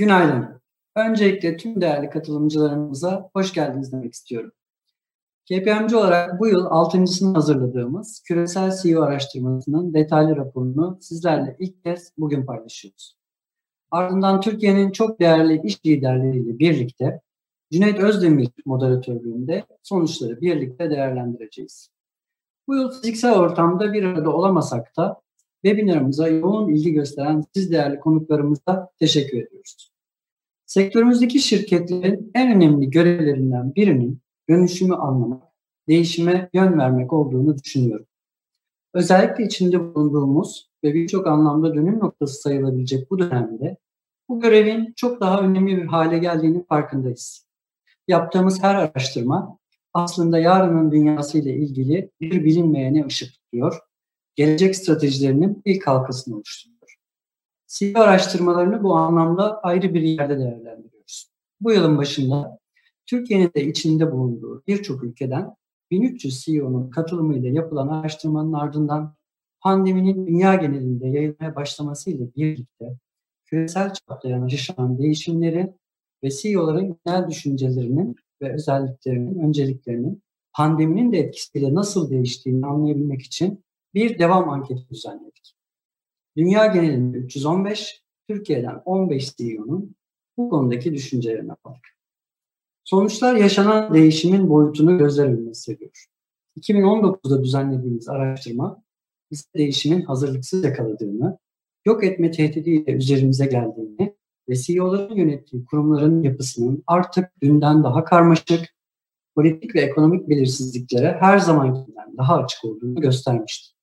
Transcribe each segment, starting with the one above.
Günaydın. Öncelikle tüm değerli katılımcılarımıza hoş geldiniz demek istiyorum. KPMG olarak bu yıl altıncısını hazırladığımız küresel CEO araştırmasının detaylı raporunu sizlerle ilk kez bugün paylaşıyoruz. Ardından Türkiye'nin çok değerli iş liderleriyle birlikte Cüneyt Özdemir moderatörlüğünde sonuçları birlikte değerlendireceğiz. Bu yıl fiziksel ortamda bir arada olamasak da webinarımıza yoğun ilgi gösteren siz değerli konuklarımıza teşekkür ediyoruz. Sektörümüzdeki şirketlerin en önemli görevlerinden birinin dönüşümü anlamak, değişime yön vermek olduğunu düşünüyorum. Özellikle içinde bulunduğumuz ve birçok anlamda dönüm noktası sayılabilecek bu dönemde bu görevin çok daha önemli bir hale geldiğini farkındayız. Yaptığımız her araştırma aslında yarının dünyası ile ilgili bir bilinmeyene ışık tutuyor, gelecek stratejilerinin ilk halkasını oluşturuyor. CEO araştırmalarını bu anlamda ayrı bir yerde değerlendiriyoruz. Bu yılın başında Türkiye'nin de içinde bulunduğu birçok ülkeden 1300 CEO'nun katılımıyla yapılan araştırmanın ardından pandeminin dünya genelinde yayılmaya başlamasıyla birlikte küresel çapta yaşanan değişimleri ve CEO'ların genel düşüncelerinin ve özelliklerinin, önceliklerinin pandeminin de etkisiyle nasıl değiştiğini anlayabilmek için bir devam anketi düzenledik. Dünya genelinde 315, Türkiye'den 15 CEO'nun bu konudaki düşüncelerine aldık. Sonuçlar yaşanan değişimin boyutunu gözler önüne seriyor. 2019'da düzenlediğimiz araştırma bize değişimin hazırlıksız yakaladığını, yok etme tehdidiyle üzerimize geldiğini ve CEO'ların yönettiği kurumların yapısının artık dünden daha karmaşık, politik ve ekonomik belirsizliklere her zamankinden daha açık olduğunu göstermişti.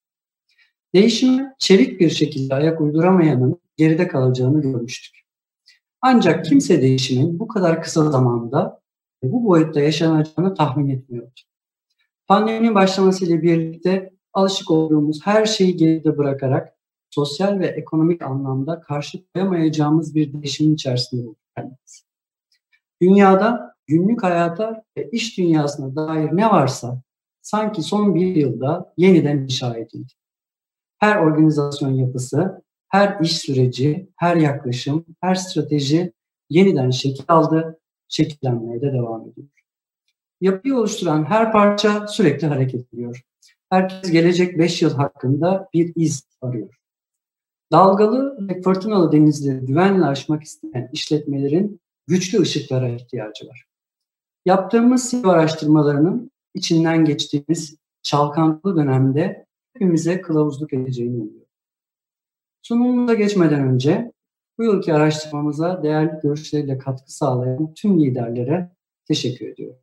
Değişime çevik bir şekilde ayak uyduramayanın geride kalacağını görmüştük. Ancak kimse değişimin bu kadar kısa zamanda bu boyutta yaşanacağını tahmin etmiyordu. Pandeminin başlamasıyla birlikte alışık olduğumuz her şeyi geride bırakarak sosyal ve ekonomik anlamda karşı koyamayacağımız bir değişimin içerisinde kendimizi. Dünyada günlük hayata ve iş dünyasına dair ne varsa sanki son bir yılda yeniden inşa edildi. Her organizasyon yapısı, her iş süreci, her yaklaşım, her strateji yeniden şekil aldı, şekillenmeye de devam ediyor. Yapıyı oluşturan her parça sürekli hareket ediyor. Herkes gelecek 5 yıl hakkında bir iz arıyor. Dalgalı ve fırtınalı denizleri güvenle aşmak isteyen işletmelerin güçlü ışıklara ihtiyacı var. Yaptığımız SİV araştırmalarının içinden geçtiğimiz çalkantılı dönemde hepimize kılavuzluk edeceğini umuyorum. Sunumumuza geçmeden önce bu yılki araştırmamıza değerli görüşleriyle katkı sağlayan tüm liderlere teşekkür ediyorum.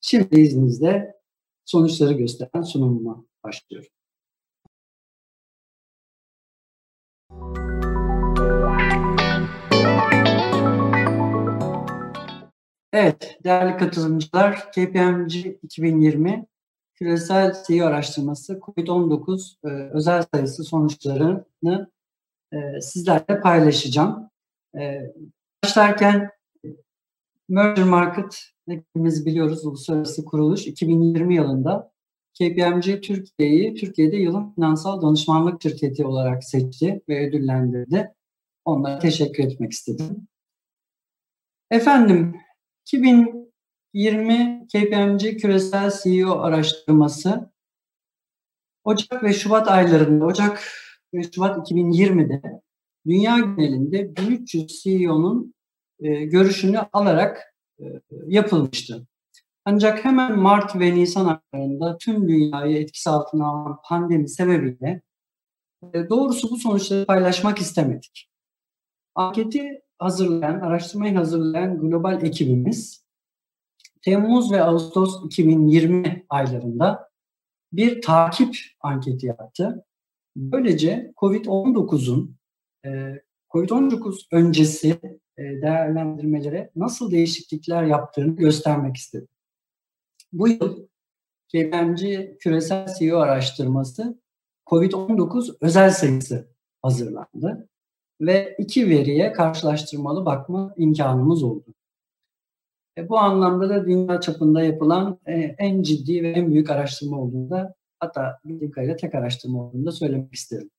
Şimdi izninizle sonuçları gösteren sunumuma başlıyorum. Evet, değerli katılımcılar, KPMG 2020 küresel CEO araştırması COVID-19 e, özel sayısı sonuçlarını e, sizlerle paylaşacağım. E, başlarken Merger Market hepimiz biliyoruz uluslararası kuruluş 2020 yılında KPMG Türkiye'yi Türkiye'de yılın finansal danışmanlık şirketi olarak seçti ve ödüllendirdi. Onlara teşekkür etmek istedim. Efendim 2020 KPMG küresel CEO araştırması Ocak ve Şubat aylarında, Ocak ve Şubat 2020'de dünya genelinde 1300 CEO'nun e, görüşünü alarak e, yapılmıştı. Ancak hemen Mart ve Nisan aylarında tüm dünyayı etkisi altına alan pandemi sebebiyle e, doğrusu bu sonuçları paylaşmak istemedik. Anketi hazırlayan, araştırmayı hazırlayan global ekibimiz Temmuz ve Ağustos 2020 aylarında bir takip anketi yaptı. Böylece COVID-19'un e, COVID-19 öncesi e, değerlendirmelere nasıl değişiklikler yaptığını göstermek istedi. Bu yıl KPMG küresel CEO araştırması COVID-19 özel sayısı hazırlandı ve iki veriye karşılaştırmalı bakma imkanımız oldu. E, bu anlamda da dünya çapında yapılan e, en ciddi ve en büyük araştırma olduğunu da hatta bildiğim kadarıyla tek araştırma olduğunu da söylemek isterim.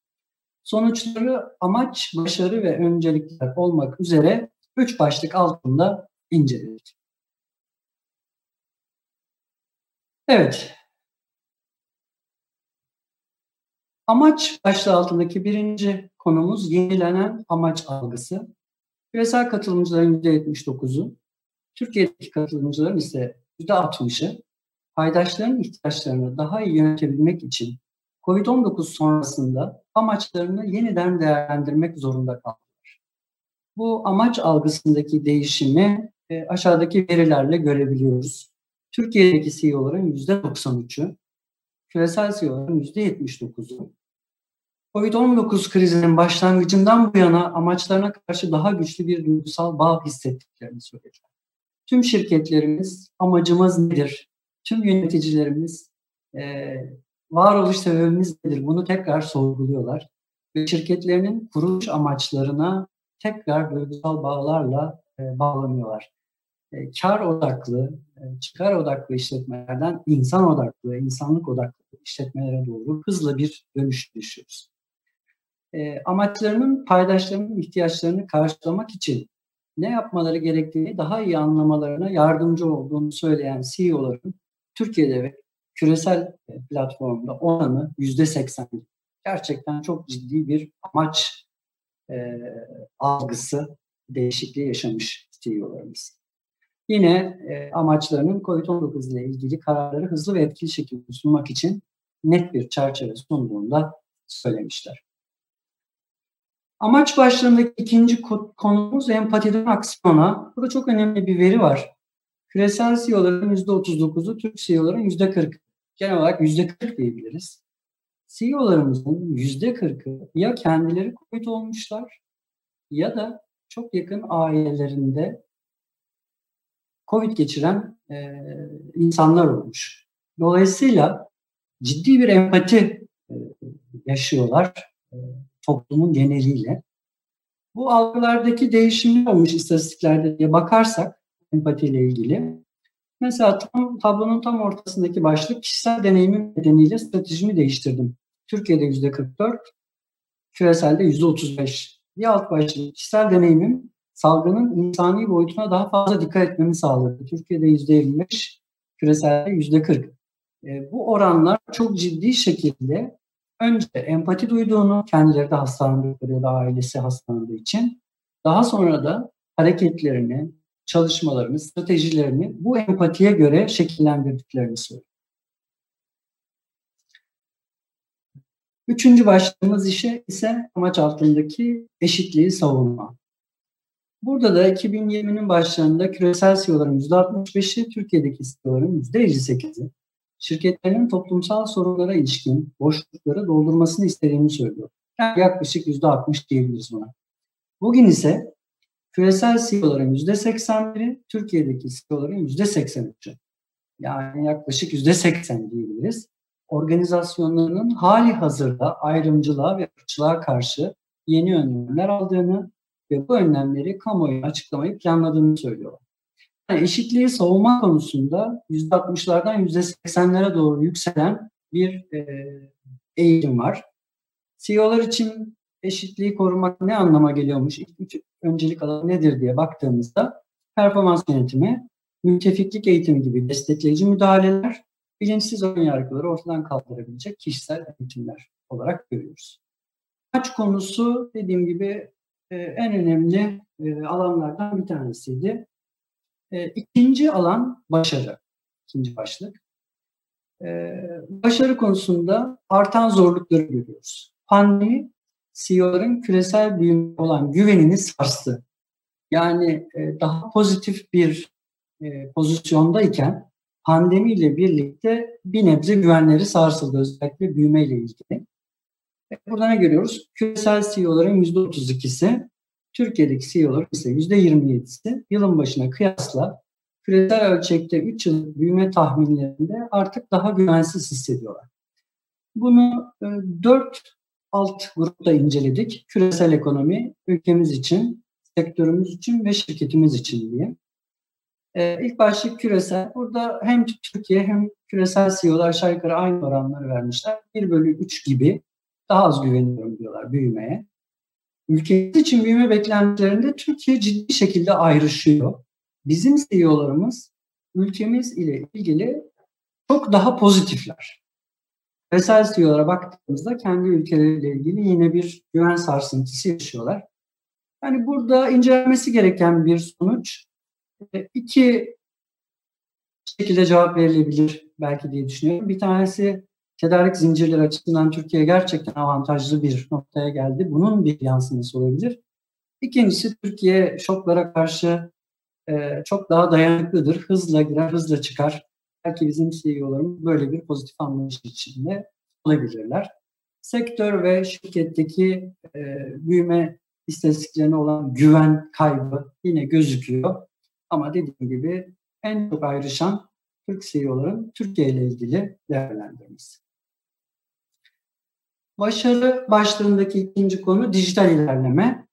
Sonuçları amaç, başarı ve öncelikler olmak üzere üç başlık altında inceledik. Evet. Amaç başlığı altındaki birinci konumuz yenilenen amaç algısı. Küresel katılımcıların %79'u, Türkiye'deki katılımcıların ise %60'ı paydaşların ihtiyaçlarını daha iyi yönetebilmek için COVID-19 sonrasında amaçlarını yeniden değerlendirmek zorunda kaldılar. Bu amaç algısındaki değişimi e, aşağıdaki verilerle görebiliyoruz. Türkiye'deki CEO'ların %93'ü, küresel CEO'ların %79'u, Covid-19 krizinin başlangıcından bu yana amaçlarına karşı daha güçlü bir duygusal bağ hissettiklerini söylediler. Tüm şirketlerimiz amacımız nedir? Tüm yöneticilerimiz e, varoluş sebebimiz nedir? Bunu tekrar sorguluyorlar. Ve şirketlerinin kuruluş amaçlarına tekrar duygusal bağlarla e, bağlanıyorlar. E, kar odaklı, e, çıkar odaklı işletmelerden insan odaklı, insanlık odaklı işletmelere doğru hızlı bir dönüş yaşıyoruz. E, amaçlarının paydaşlarının ihtiyaçlarını karşılamak için ne yapmaları gerektiğini daha iyi anlamalarına yardımcı olduğunu söyleyen CEO'ların Türkiye'de ve küresel platformda oranı yüzde seksen. Gerçekten çok ciddi bir amaç e, algısı değişikliği yaşamış CEO'larımız. Yine e, amaçlarının COVID-19 ile ilgili kararları hızlı ve etkili şekilde sunmak için net bir çerçeve sunduğunda söylemişler. Amaç başlığındaki ikinci konumuz empatiden aksiyona. Burada çok önemli bir veri var. Küresel CEO'ların %39'u, Türk CEO'ların %40'ı. Genel olarak %40 diyebiliriz. CEO'larımızın %40'ı ya kendileri COVID olmuşlar ya da çok yakın ailelerinde COVID geçiren e, insanlar olmuş. Dolayısıyla ciddi bir empati e, yaşıyorlar e, toplumun geneliyle. Bu algılardaki değişimler olmuş istatistiklerde diye bakarsak empatiyle ilgili. Mesela tam, tablonun tam ortasındaki başlık kişisel deneyimim nedeniyle stratejimi değiştirdim. Türkiye'de yüzde 44, küreselde yüzde 35. Bir alt başlık kişisel deneyimim salgının insani boyutuna daha fazla dikkat etmemi sağladı. Türkiye'de yüzde 25, küreselde yüzde 40. E, bu oranlar çok ciddi şekilde önce empati duyduğunu, kendileri de hastalandıkları ya da ailesi hastalandığı için, daha sonra da hareketlerini, çalışmalarını, stratejilerini bu empatiye göre şekillendirdiklerini söylüyor. Üçüncü başlığımız işe ise amaç altındaki eşitliği savunma. Burada da 2020'nin başlarında küresel CEO'ların %65'i, Türkiye'deki CEO'ların %58'i şirketlerin toplumsal sorunlara ilişkin boşlukları doldurmasını istediğini söylüyor. Yani yaklaşık %60 diyebiliriz buna. Bugün ise küresel CEO'ların %81'i, Türkiye'deki CEO'ların %83'ü. Yani yaklaşık %80 diyebiliriz. Organizasyonlarının hali hazırda ayrımcılığa ve ırkçılığa karşı yeni önlemler aldığını ve bu önlemleri kamuoyu açıklamayı planladığını söylüyorlar. Eşitliği savunma konusunda %60'lardan %80'lere doğru yükselen bir e, eğilim var. CEO'lar için eşitliği korumak ne anlama geliyormuş? İlk öncelik alanı nedir diye baktığımızda performans yönetimi, mütefiklik eğitimi gibi destekleyici müdahaleler, bilinçsiz ön yargıları ortadan kaldırabilecek kişisel eğitimler olarak görüyoruz. Maç konusu dediğim gibi e, en önemli e, alanlardan bir tanesiydi. E, ikinci alan başarı. İkinci başlık. Başarı konusunda artan zorlukları görüyoruz. Pandemi CEO'ların küresel büyüme olan güvenini sarstı. Yani daha pozitif bir pozisyondayken pandemiyle birlikte bir nebze güvenleri sarsıldı özellikle büyümeyle ilgili. Burada ne görüyoruz? Küresel CEO'ların %32'si, Türkiye'deki CEO'ların ise %27'si yılın başına kıyasla küresel ölçekte 3 yıl büyüme tahminlerinde artık daha güvensiz hissediyorlar. Bunu 4 e, alt grupta inceledik. Küresel ekonomi, ülkemiz için, sektörümüz için ve şirketimiz için diye. Ee, ilk başlık küresel. Burada hem Türkiye hem küresel CEO'lar aşağı yukarı aynı oranları vermişler. 1 bölü 3 gibi daha az güveniyorum diyorlar büyümeye. Ülkemiz için büyüme beklentilerinde Türkiye ciddi şekilde ayrışıyor. Bizim CEO'larımız ülkemiz ile ilgili çok daha pozitifler. Küresel CEO'lara baktığımızda kendi ülkeleriyle ilgili yine bir güven sarsıntısı yaşıyorlar. Yani burada incelenmesi gereken bir sonuç e, iki şekilde cevap verilebilir belki diye düşünüyorum. Bir tanesi tedarik zincirleri açısından Türkiye gerçekten avantajlı bir noktaya geldi. Bunun bir yansıması olabilir. İkincisi Türkiye şoklara karşı e, çok daha dayanıklıdır. Hızla girer, hızla çıkar. Belki bizim CEO'larımız böyle bir pozitif anlayış içinde olabilirler. Sektör ve şirketteki e, büyüme istatistiklerine olan güven kaybı yine gözüküyor. Ama dediğim gibi en çok ayrışan Türk CEO'ların Türkiye ile ilgili değerlendirmesi. Başarı başlığındaki ikinci konu dijital ilerleme.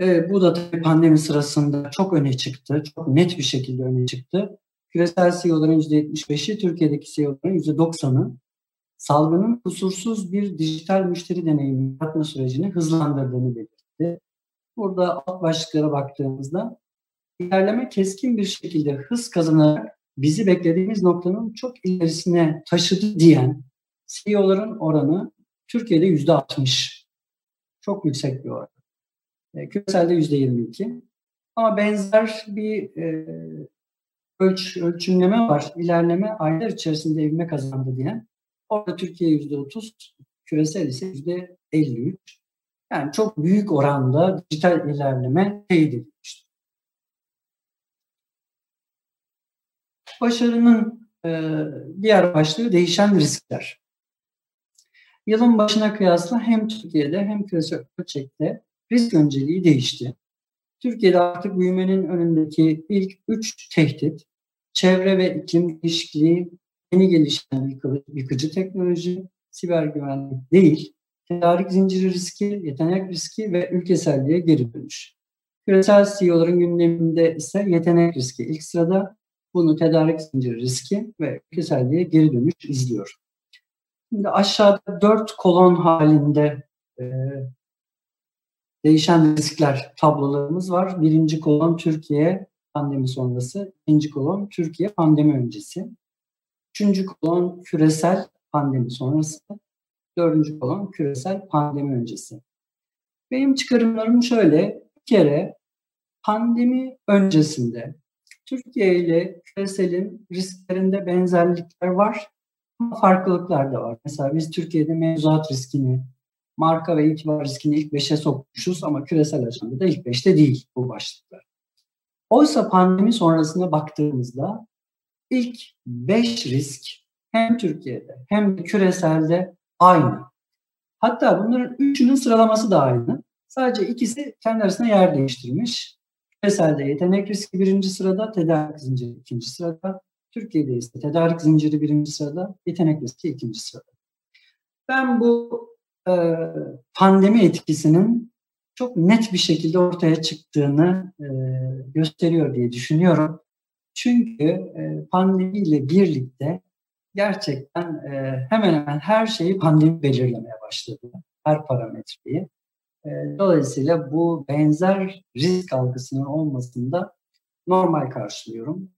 E, bu da tabii pandemi sırasında çok öne çıktı. Çok net bir şekilde öne çıktı. Küresel CEO'ların %75'i, Türkiye'deki CEO'ların %90'ı salgının kusursuz bir dijital müşteri deneyimi yaratma sürecini hızlandırdığını belirtti. Burada alt başlıklara baktığımızda ilerleme keskin bir şekilde hız kazanarak bizi beklediğimiz noktanın çok ilerisine taşıdı diyen CEO'ların oranı Türkiye'de yüzde 60. Çok yüksek bir oran. E, küreselde yüzde 22. Ama benzer bir e, ölç, ölçümleme var. İlerleme aylar içerisinde evime kazandı diyen. Orada Türkiye yüzde 30, küresel ise yüzde 53. Yani çok büyük oranda dijital ilerleme teyit edilmiştir. Başarının e, diğer başlığı değişen riskler. Yılın başına kıyasla hem Türkiye'de hem küresel ölçekte risk önceliği değişti. Türkiye'de artık büyümenin önündeki ilk üç tehdit, çevre ve iklim değişikliği, yeni gelişen yıkıcı teknoloji, siber güvenlik değil, tedarik zinciri riski, yetenek riski ve ülkeselliğe geri dönüş. Küresel CEO'ların gündeminde ise yetenek riski ilk sırada, bunu tedarik zinciri riski ve ülkeselliğe geri dönüş izliyor. Şimdi aşağıda dört kolon halinde e, değişen riskler tablolarımız var. Birinci kolon Türkiye pandemi sonrası, ikinci kolon Türkiye pandemi öncesi, üçüncü kolon küresel pandemi sonrası, dördüncü kolon küresel pandemi öncesi. Benim çıkarımlarım şöyle, bir kere pandemi öncesinde Türkiye ile küreselin risklerinde benzerlikler var farklılıklar da var. Mesela biz Türkiye'de mevzuat riskini, marka ve itibar riskini ilk beşe sokmuşuz ama küresel ajandada ilk beşte değil bu başlıklar. Oysa pandemi sonrasına baktığımızda ilk beş risk hem Türkiye'de hem de küreselde aynı. Hatta bunların üçünün sıralaması da aynı. Sadece ikisi kendi arasında yer değiştirmiş. Küreselde yetenek riski birinci sırada, tedarik zinciri ikinci sırada. Türkiye'de ise tedarik zinciri birinci sırada, yetenek riski ikinci sırada. Ben bu e, pandemi etkisinin çok net bir şekilde ortaya çıktığını e, gösteriyor diye düşünüyorum. Çünkü e, pandemiyle birlikte gerçekten e, hemen hemen her şeyi pandemi belirlemeye başladı. Her parametreyi. E, dolayısıyla bu benzer risk algısının olmasında normal karşılıyorum.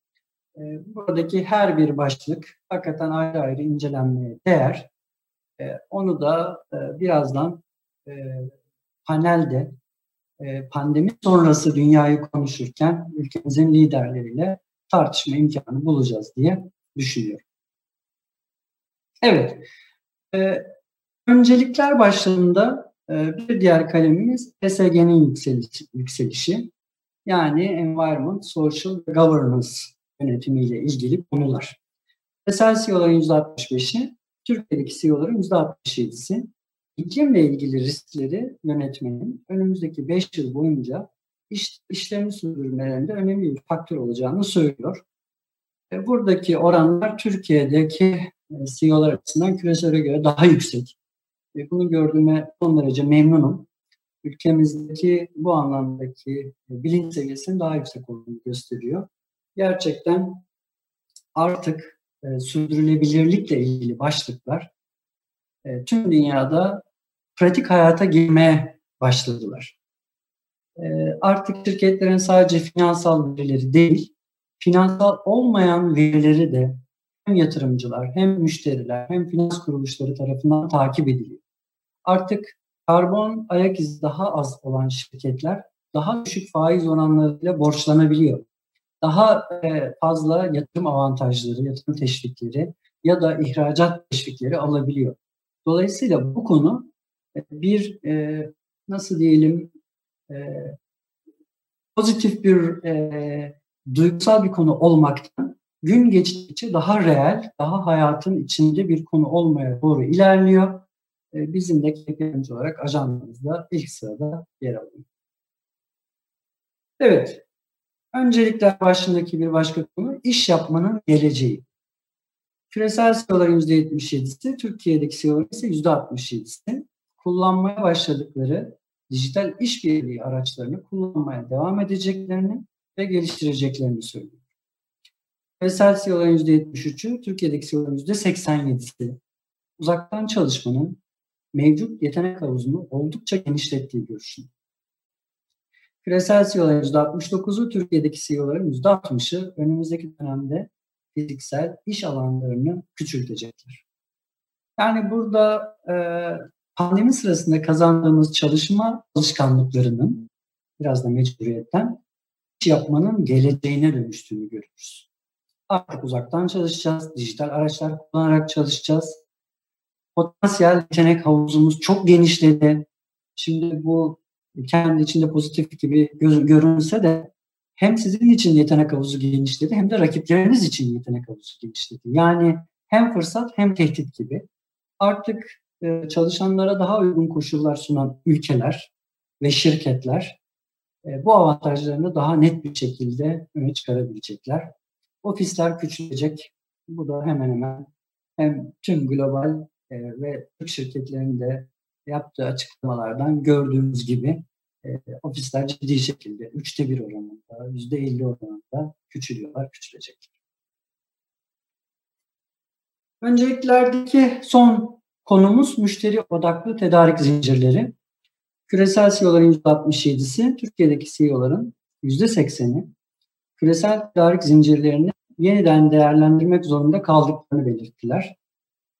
E, buradaki her bir başlık hakikaten ayrı ayrı incelenmeye değer. E, onu da e, birazdan e, panelde e, pandemi sonrası dünyayı konuşurken ülkemizin liderleriyle tartışma imkanı bulacağız diye düşünüyorum. Evet, öncelikler başlığında bir diğer kalemimiz ESG'nin yükselişi, yükselişi. Yani Environment, Social Governance yönetimiyle ilgili konular. Küresel CEO'ların %65'i, Türkiye'deki CEO'ların %67'si iklimle ilgili riskleri yönetmenin önümüzdeki 5 yıl boyunca iş, işlerini sürdürmelerinde önemli bir faktör olacağını söylüyor. E, buradaki oranlar Türkiye'deki e, CEO'lar açısından küresele göre daha yüksek. E, bunu gördüğüme son derece memnunum. Ülkemizdeki bu anlamdaki bilinç seviyesinin daha yüksek olduğunu gösteriyor. Gerçekten artık sürdürülebilirlikle ilgili başlıklar tüm dünyada pratik hayata girmeye başladılar. Ee, artık şirketlerin sadece finansal verileri değil, finansal olmayan verileri de hem yatırımcılar, hem müşteriler, hem finans kuruluşları tarafından takip ediliyor. Artık karbon ayak izi daha az olan şirketler daha düşük faiz oranlarıyla borçlanabiliyor. Daha e, fazla yatırım avantajları, yatırım teşvikleri ya da ihracat teşvikleri alabiliyor. Dolayısıyla bu konu e, bir e, nasıl diyelim pozitif bir duygusal bir konu olmaktan gün geçtikçe daha reel, daha hayatın içinde bir konu olmaya doğru ilerliyor. Bizim de KPMG olarak ajandamızda ilk sırada yer alıyor. Evet, öncelikler başındaki bir başka konu iş yapmanın geleceği. Küresel CEO'ların %77'si, Türkiye'deki CEO'ların ise %67'si kullanmaya başladıkları dijital işbirliği araçlarını kullanmaya devam edeceklerini ve geliştireceklerini söylüyor. Küresel CEO'ların %73'ü, Türkiye'deki CEO'ların %87'si uzaktan çalışmanın mevcut yetenek havuzunu oldukça genişlettiği görüşünde. Küresel CEO'ların %69'u, Türkiye'deki CEO'ların %60'ı önümüzdeki dönemde fiziksel iş alanlarını küçültecekler. Yani burada e, pandemi sırasında kazandığımız çalışma alışkanlıklarının biraz da mecburiyetten iş yapmanın geleceğine dönüştüğünü görüyoruz. Artık uzaktan çalışacağız, dijital araçlar kullanarak çalışacağız. Potansiyel yetenek havuzumuz çok genişledi. Şimdi bu kendi içinde pozitif gibi görünse de hem sizin için yetenek havuzu genişledi hem de rakipleriniz için yetenek havuzu genişledi. Yani hem fırsat hem tehdit gibi. Artık e, çalışanlara daha uygun koşullar sunan ülkeler ve şirketler e, bu avantajlarını daha net bir şekilde öne çıkarabilecekler. Ofisler küçülecek. Bu da hemen hemen hem tüm global e, ve Türk şirketlerinin de yaptığı açıklamalardan gördüğümüz gibi e, ofisler ciddi şekilde üçte bir oranında, yüzde elli oranında küçülüyorlar, küçülecekler. Önceliklerdeki son konumuz müşteri odaklı tedarik zincirleri. Küresel CEO'ların %67'si, Türkiye'deki CEO'ların %80'i küresel tedarik zincirlerini yeniden değerlendirmek zorunda kaldıklarını belirttiler.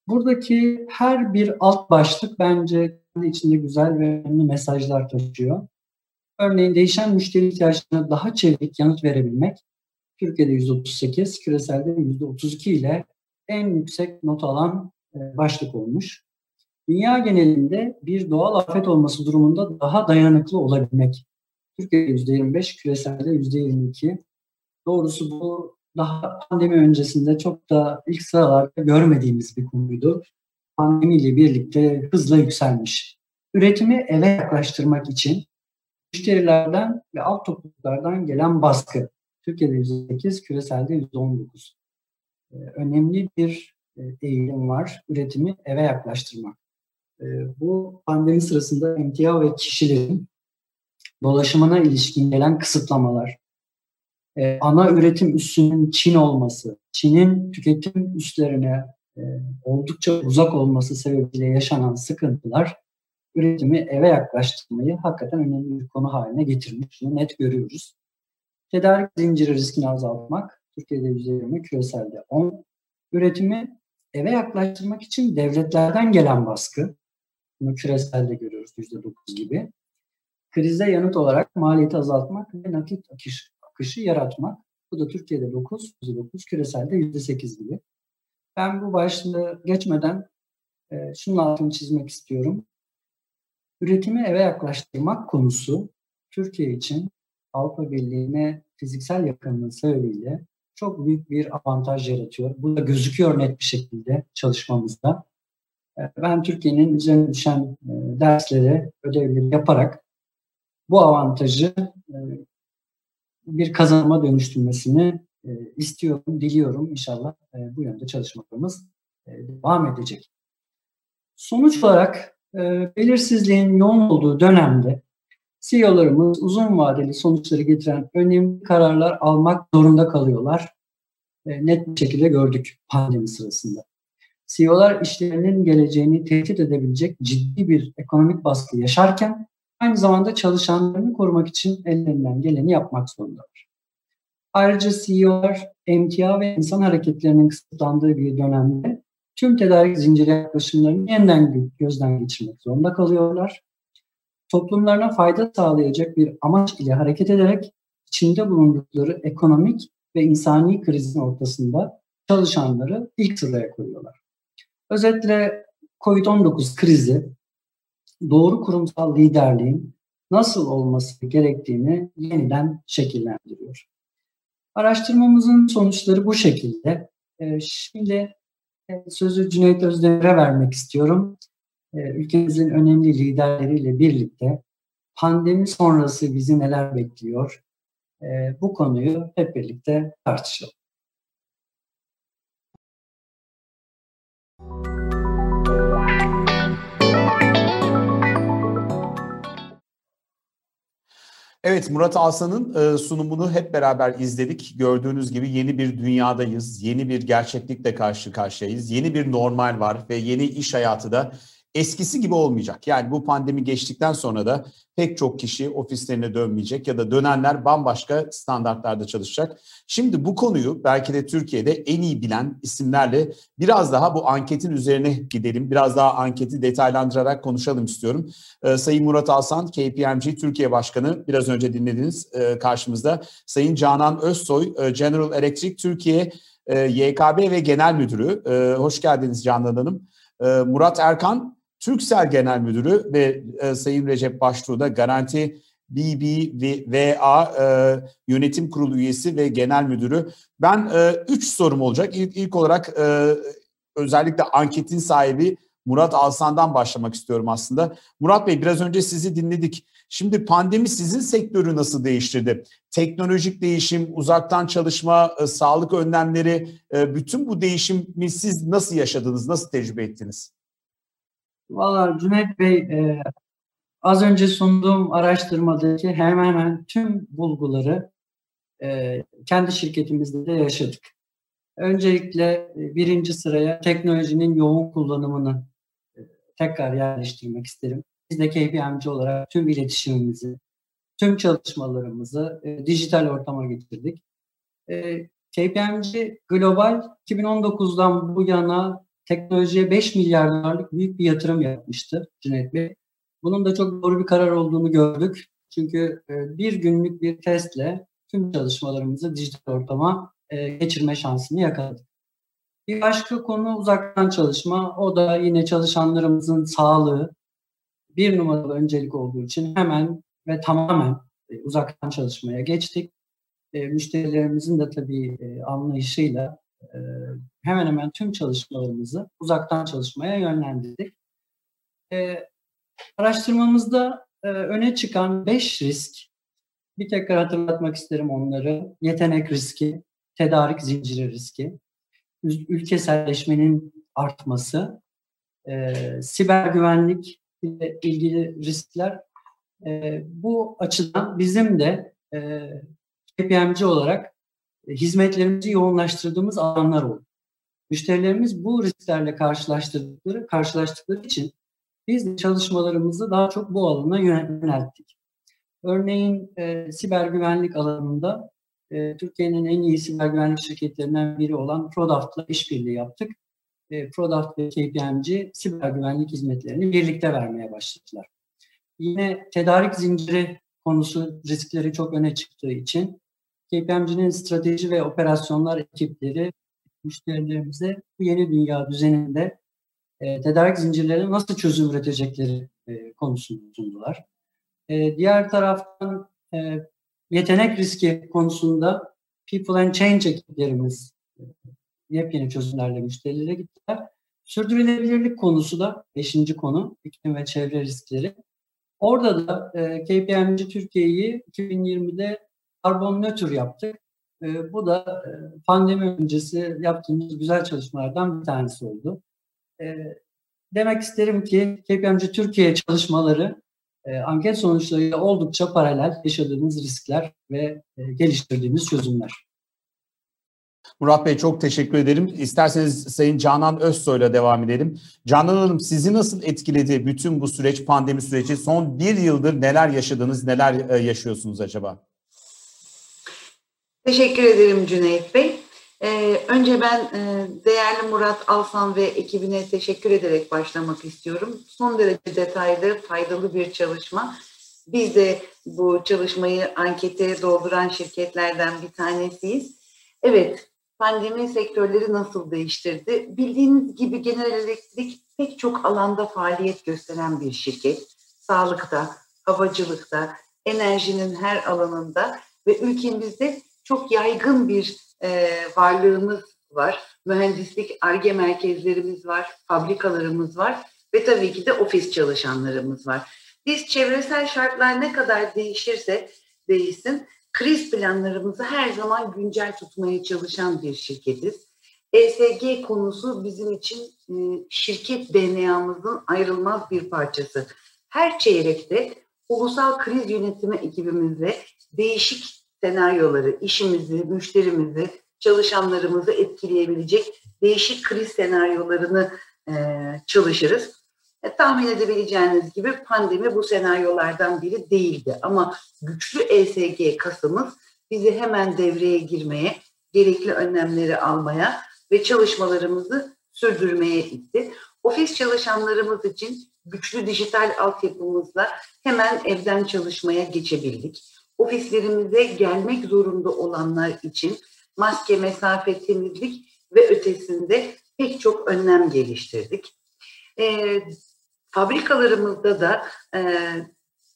Buradaki her bir alt başlık bence içinde güzel ve önemli mesajlar taşıyor. Örneğin değişen müşteri ihtiyaçlarına daha çevik yanıt verebilmek Türkiye'de %38, küreselde %32 ile en yüksek not alan e, başlık olmuş. Dünya genelinde bir doğal afet olması durumunda daha dayanıklı olabilmek. Türkiye'de %25, küreselde %22. Doğrusu bu daha pandemi öncesinde çok da ilk sıralarda görmediğimiz bir konuydu. Pandemiyle birlikte hızla yükselmiş. Üretimi eve yaklaştırmak için müşterilerden ve alt topluluklardan gelen baskı. Türkiye'de %8, küreselde %19. Ee, önemli bir e, eğilim var. Üretimi eve yaklaştırmak. Ee, bu pandemi sırasında emtia ve kişilerin dolaşımına ilişkin gelen kısıtlamalar, e, ana üretim üssünün Çin olması, Çin'in tüketim üslerine e, oldukça uzak olması sebebiyle yaşanan sıkıntılar üretimi eve yaklaştırmayı hakikaten önemli bir konu haline getirmiş. Bunu net görüyoruz. Tedarik zinciri riskini azaltmak, Türkiye'de %20, küreselde 10. Üretimi eve yaklaştırmak için devletlerden gelen baskı, bunu küreselde görüyoruz %9 gibi. Krize yanıt olarak maliyeti azaltmak ve nakit akış, akışı yaratmak. Bu da Türkiye'de 9, %9, küreselde %8 gibi. Ben bu başlığı geçmeden e, şunun altını çizmek istiyorum. Üretimi eve yaklaştırmak konusu Türkiye için Avrupa Birliği'ne fiziksel yakınlığı sebebiyle çok büyük bir avantaj yaratıyor. Bu da gözüküyor net bir şekilde çalışmamızda. Ee, ben Türkiye'nin üzerine düşen e, dersleri, ödevleri yaparak bu avantajı e, bir kazanıma dönüştürmesini e, istiyorum, diliyorum. İnşallah bu yönde çalışmalarımız devam edecek. Sonuç olarak e, belirsizliğin yoğun olduğu dönemde CEO'larımız uzun vadeli sonuçları getiren önemli kararlar almak zorunda kalıyorlar. E, net bir şekilde gördük pandemi sırasında. CEO'lar işlerinin geleceğini tehdit edebilecek ciddi bir ekonomik baskı yaşarken aynı zamanda çalışanlarını korumak için ellerinden geleni yapmak zorundalar. Ayrıca CEO'lar emtia ve insan hareketlerinin kısıtlandığı bir dönemde tüm tedarik zinciri yaklaşımlarını yeniden gözden geçirmek zorunda kalıyorlar. Toplumlarına fayda sağlayacak bir amaç ile hareket ederek içinde bulundukları ekonomik ve insani krizin ortasında çalışanları ilk sıraya koyuyorlar. Özetle COVID-19 krizi doğru kurumsal liderliğin nasıl olması gerektiğini yeniden şekillendiriyor. Araştırmamızın sonuçları bu şekilde. Ee, şimdi e, sözü Cüneyt Özdemir'e vermek istiyorum. Ee, ülkemizin önemli liderleriyle birlikte pandemi sonrası bizi neler bekliyor? Ee, bu konuyu hep birlikte tartışalım. Evet Murat Alsan'ın e, sunumunu hep beraber izledik. Gördüğünüz gibi yeni bir dünyadayız. Yeni bir gerçeklikle karşı karşıyayız. Yeni bir normal var ve yeni iş hayatı da eskisi gibi olmayacak. Yani bu pandemi geçtikten sonra da pek çok kişi ofislerine dönmeyecek ya da dönenler bambaşka standartlarda çalışacak. Şimdi bu konuyu belki de Türkiye'de en iyi bilen isimlerle biraz daha bu anketin üzerine gidelim. Biraz daha anketi detaylandırarak konuşalım istiyorum. Ee, Sayın Murat Alsan, KPMG Türkiye Başkanı biraz önce dinlediniz e, karşımızda. Sayın Canan Özsoy, e, General Electric Türkiye e, YKB ve Genel Müdürü. Hoş geldiniz Canan Hanım. Murat Erkan, Türksel Genel Müdürü ve e, Sayın Recep Baştuğ da Garanti BBVA e, Yönetim Kurulu üyesi ve genel müdürü. Ben e, üç sorum olacak. İlk, ilk olarak e, özellikle anketin sahibi Murat Alsan'dan başlamak istiyorum aslında. Murat Bey biraz önce sizi dinledik. Şimdi pandemi sizin sektörü nasıl değiştirdi? Teknolojik değişim, uzaktan çalışma, e, sağlık önlemleri, e, bütün bu değişimi siz nasıl yaşadınız, nasıl tecrübe ettiniz? Valla Cüneyt Bey e, az önce sunduğum araştırmadaki hemen hemen tüm bulguları e, kendi şirketimizde de yaşadık. Öncelikle e, birinci sıraya teknolojinin yoğun kullanımını e, tekrar yerleştirmek isterim. Biz de KPMG olarak tüm iletişimimizi, tüm çalışmalarımızı e, dijital ortama getirdik. E, KPMG Global 2019'dan bu yana teknolojiye 5 milyar dolarlık büyük bir yatırım yapmıştı Cüneyt Bey. Bunun da çok doğru bir karar olduğunu gördük. Çünkü e, bir günlük bir testle tüm çalışmalarımızı dijital ortama e, geçirme şansını yakaladık. Bir başka konu uzaktan çalışma. O da yine çalışanlarımızın sağlığı bir numaralı öncelik olduğu için hemen ve tamamen e, uzaktan çalışmaya geçtik. Müşterilerimizin de tabii anlayışıyla hemen hemen tüm çalışmalarımızı uzaktan çalışmaya yönlendirdik. Araştırmamızda öne çıkan 5 risk, bir tekrar hatırlatmak isterim onları. Yetenek riski, tedarik zinciri riski, ülkeselleşmenin artması, e, siber güvenlik ile ilgili riskler. E, bu açıdan bizim de e, KPMG olarak hizmetlerimizi yoğunlaştırdığımız alanlar oldu. Müşterilerimiz bu risklerle karşılaştıkları, karşılaştıkları için biz de çalışmalarımızı daha çok bu alana yönelttik. Örneğin e, siber güvenlik alanında e, Türkiye'nin en iyi siber güvenlik şirketlerinden biri olan Produft'la işbirliği yaptık. E, Product ve KPMG siber güvenlik hizmetlerini birlikte vermeye başladılar. Yine tedarik zinciri konusu riskleri çok öne çıktığı için KPMG'nin strateji ve operasyonlar ekipleri müşterilerimize bu yeni dünya düzeninde e, tedarik zincirlerine nasıl çözüm üretecekleri e, konusunu sundular. E, diğer taraftan e, yetenek riski konusunda People and Change ekiplerimiz e, yepyeni çözümlerle müşterilere gittiler. Sürdürülebilirlik konusu da beşinci konu, iklim ve çevre riskleri. Orada da e, KPMG Türkiye'yi 2020'de karbon nötr yaptık. E, bu da e, pandemi öncesi yaptığımız güzel çalışmalardan bir tanesi oldu. E, demek isterim ki KPMG Türkiye çalışmaları e, anket sonuçlarıyla oldukça paralel yaşadığımız riskler ve e, geliştirdiğimiz çözümler. Murat Bey çok teşekkür ederim. İsterseniz Sayın Canan Özsoy'la devam edelim. Canan Hanım sizi nasıl etkiledi bütün bu süreç, pandemi süreci? Son bir yıldır neler yaşadınız, neler e, yaşıyorsunuz acaba? Teşekkür ederim Cüneyt Bey. Ee, önce ben e, değerli Murat Alsan ve ekibine teşekkür ederek başlamak istiyorum. Son derece detaylı, faydalı bir çalışma. Biz de bu çalışmayı ankete dolduran şirketlerden bir tanesiyiz. Evet, pandemi sektörleri nasıl değiştirdi? Bildiğiniz gibi Genel Elektrik pek çok alanda faaliyet gösteren bir şirket. Sağlıkta, havacılıkta, enerjinin her alanında ve ülkemizde çok yaygın bir e, varlığımız var. Mühendislik, ARGE merkezlerimiz var, fabrikalarımız var ve tabii ki de ofis çalışanlarımız var. Biz çevresel şartlar ne kadar değişirse değişsin, kriz planlarımızı her zaman güncel tutmaya çalışan bir şirketiz. ESG konusu bizim için e, şirket DNA'mızın ayrılmaz bir parçası. Her çeyrekte ulusal kriz yönetimi ekibimizle değişik senaryoları, işimizi, müşterimizi, çalışanlarımızı etkileyebilecek değişik kriz senaryolarını e, çalışırız. E, tahmin edebileceğiniz gibi pandemi bu senaryolardan biri değildi. Ama güçlü ESG kasımız bizi hemen devreye girmeye, gerekli önlemleri almaya ve çalışmalarımızı sürdürmeye itti. Ofis çalışanlarımız için güçlü dijital altyapımızla hemen evden çalışmaya geçebildik ofislerimize gelmek zorunda olanlar için maske, mesafe, temizlik ve ötesinde pek çok önlem geliştirdik. E, fabrikalarımızda da e,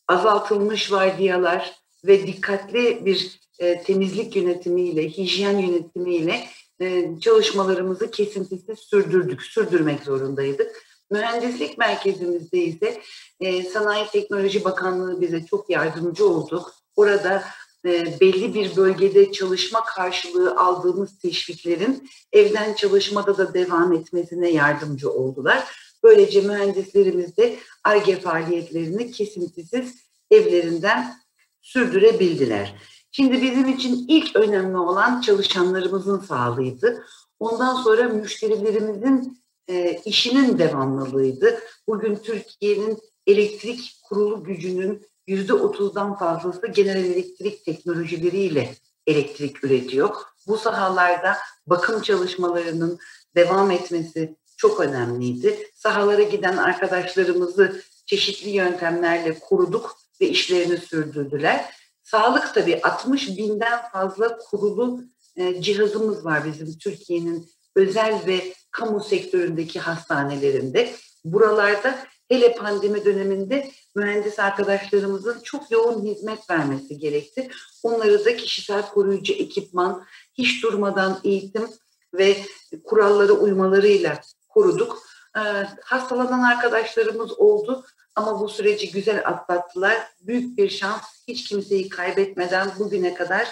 azaltılmış vardiyalar ve dikkatli bir e, temizlik yönetimiyle, hijyen yönetimiyle e, çalışmalarımızı kesintisiz sürdürdük, sürdürmek zorundaydık. Mühendislik merkezimizde ise e, Sanayi Teknoloji Bakanlığı bize çok yardımcı oldu orada e, belli bir bölgede çalışma karşılığı aldığımız teşviklerin evden çalışmada da devam etmesine yardımcı oldular. Böylece mühendislerimiz de ARGE faaliyetlerini kesintisiz evlerinden sürdürebildiler. Şimdi bizim için ilk önemli olan çalışanlarımızın sağlığıydı. Ondan sonra müşterilerimizin e, işinin devamlılığıydı. Bugün Türkiye'nin elektrik kurulu gücünün yüzde otuzdan fazlası genel elektrik teknolojileriyle elektrik üretiyor. Bu sahalarda bakım çalışmalarının devam etmesi çok önemliydi. Sahalara giden arkadaşlarımızı çeşitli yöntemlerle koruduk ve işlerini sürdürdüler. Sağlık tabii 60 binden fazla kurulu e, cihazımız var bizim Türkiye'nin özel ve kamu sektöründeki hastanelerinde. Buralarda hele pandemi döneminde mühendis arkadaşlarımızın çok yoğun hizmet vermesi gerekti. Onları da kişisel koruyucu ekipman, hiç durmadan eğitim ve kurallara uymalarıyla koruduk. Ee, hastalanan arkadaşlarımız oldu ama bu süreci güzel atlattılar. Büyük bir şans, hiç kimseyi kaybetmeden bugüne kadar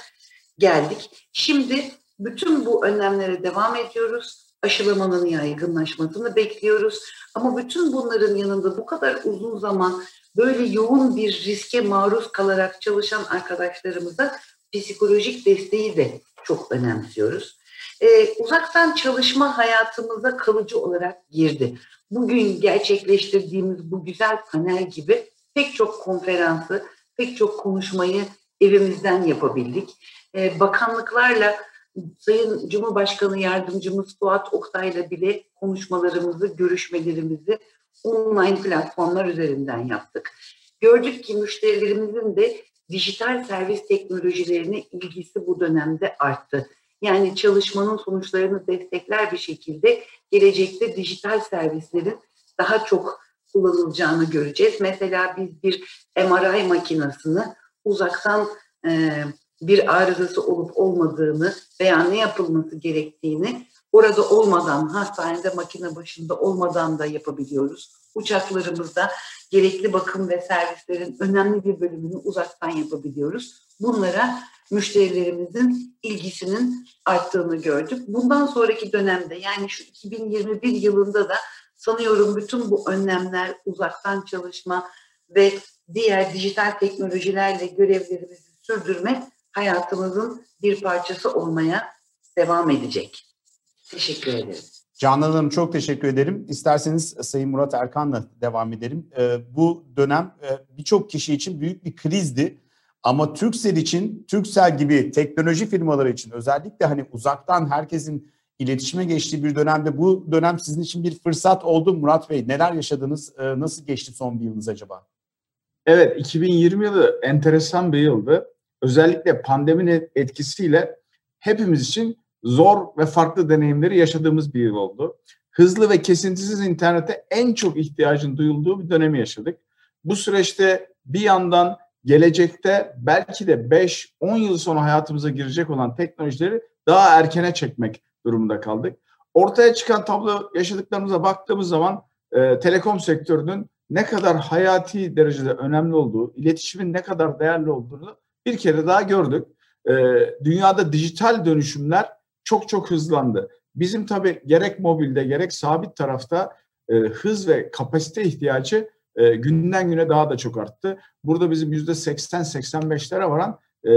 geldik. Şimdi bütün bu önlemlere devam ediyoruz aşılamanın yaygınlaşmasını bekliyoruz. Ama bütün bunların yanında bu kadar uzun zaman böyle yoğun bir riske maruz kalarak çalışan arkadaşlarımıza psikolojik desteği de çok önemsiyoruz. Ee, uzaktan çalışma hayatımıza kalıcı olarak girdi. Bugün gerçekleştirdiğimiz bu güzel panel gibi pek çok konferansı, pek çok konuşmayı evimizden yapabildik. Ee, bakanlıklarla Sayın Cumhurbaşkanı Yardımcımız Fuat Oktay'la bile konuşmalarımızı, görüşmelerimizi online platformlar üzerinden yaptık. Gördük ki müşterilerimizin de dijital servis teknolojilerine ilgisi bu dönemde arttı. Yani çalışmanın sonuçlarını destekler bir şekilde gelecekte dijital servislerin daha çok kullanılacağını göreceğiz. Mesela biz bir MRI makinesini uzaktan e, bir arızası olup olmadığını veya ne yapılması gerektiğini orada olmadan, hastanede makine başında olmadan da yapabiliyoruz. Uçaklarımızda gerekli bakım ve servislerin önemli bir bölümünü uzaktan yapabiliyoruz. Bunlara müşterilerimizin ilgisinin arttığını gördük. Bundan sonraki dönemde yani şu 2021 yılında da sanıyorum bütün bu önlemler, uzaktan çalışma ve diğer dijital teknolojilerle görevlerimizi sürdürmek hayatımızın bir parçası olmaya devam edecek. Teşekkür ederim. Canan Hanım çok teşekkür ederim. İsterseniz Sayın Murat Erkan'la devam edelim. Ee, bu dönem e, birçok kişi için büyük bir krizdi. Ama Türksel için, Türksel gibi teknoloji firmaları için özellikle hani uzaktan herkesin iletişime geçtiği bir dönemde bu dönem sizin için bir fırsat oldu Murat Bey. Neler yaşadınız? Ee, nasıl geçti son bir yılınız acaba? Evet, 2020 yılı enteresan bir yıldı. Özellikle pandeminin etkisiyle hepimiz için zor ve farklı deneyimleri yaşadığımız bir yıl oldu. Hızlı ve kesintisiz internete en çok ihtiyacın duyulduğu bir dönemi yaşadık. Bu süreçte bir yandan gelecekte belki de 5-10 yıl sonra hayatımıza girecek olan teknolojileri daha erkene çekmek durumunda kaldık. Ortaya çıkan tablo yaşadıklarımıza baktığımız zaman e, telekom sektörünün ne kadar hayati derecede önemli olduğu, iletişimin ne kadar değerli olduğunu bir kere daha gördük. E, dünyada dijital dönüşümler çok çok hızlandı. Bizim tabii gerek mobilde gerek sabit tarafta e, hız ve kapasite ihtiyacı e, günden güne daha da çok arttı. Burada bizim yüzde 80-85'lere varan e,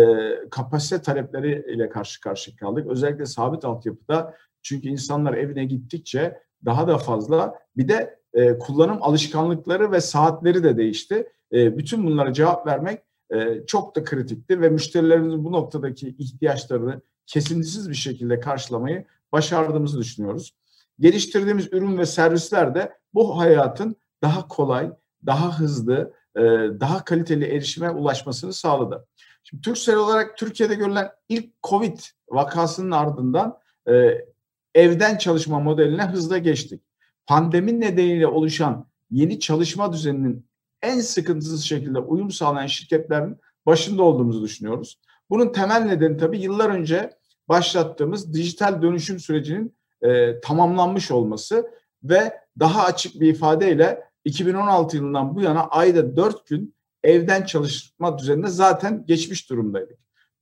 kapasite talepleri ile karşı karşıya kaldık. Özellikle sabit altyapıda çünkü insanlar evine gittikçe daha da fazla bir de e, kullanım alışkanlıkları ve saatleri de değişti. E, bütün bunlara cevap vermek e, çok da kritikti ve müşterilerimizin bu noktadaki ihtiyaçlarını kesintisiz bir şekilde karşılamayı başardığımızı düşünüyoruz. Geliştirdiğimiz ürün ve servisler de bu hayatın daha kolay, daha hızlı, e, daha kaliteli erişime ulaşmasını sağladı. Şimdi Türksel olarak Türkiye'de görülen ilk Covid vakasının ardından e, evden çalışma modeline hızla geçtik. Pandemi nedeniyle oluşan yeni çalışma düzeninin en sıkıntısız şekilde uyum sağlayan şirketlerin başında olduğumuzu düşünüyoruz. Bunun temel nedeni tabii yıllar önce başlattığımız dijital dönüşüm sürecinin e, tamamlanmış olması ve daha açık bir ifadeyle 2016 yılından bu yana ayda 4 gün evden çalışma düzenine zaten geçmiş durumdaydık.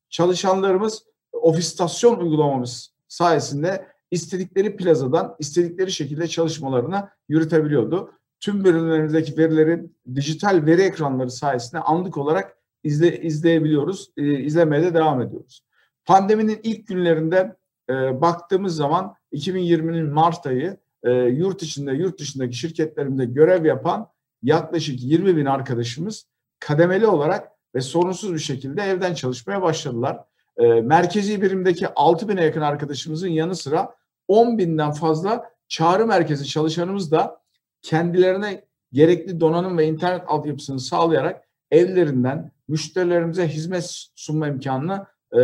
Çalışanlarımız ofistasyon uygulamamız sayesinde istedikleri plazadan istedikleri şekilde çalışmalarını yürütebiliyordu. Tüm bölümlerimizdeki verilerin dijital veri ekranları sayesinde anlık olarak izle, izleyebiliyoruz, e, izlemeye de devam ediyoruz. Pandeminin ilk günlerinde e, baktığımız zaman 2020'nin Mart ayı e, yurt içinde, yurt dışındaki şirketlerimde görev yapan yaklaşık 20 bin arkadaşımız kademeli olarak ve sorunsuz bir şekilde evden çalışmaya başladılar. E, merkezi birimdeki 6 bine yakın arkadaşımızın yanı sıra 10 binden fazla çağrı merkezi çalışanımız da kendilerine gerekli donanım ve internet altyapısını sağlayarak evlerinden müşterilerimize hizmet sunma imkanını e,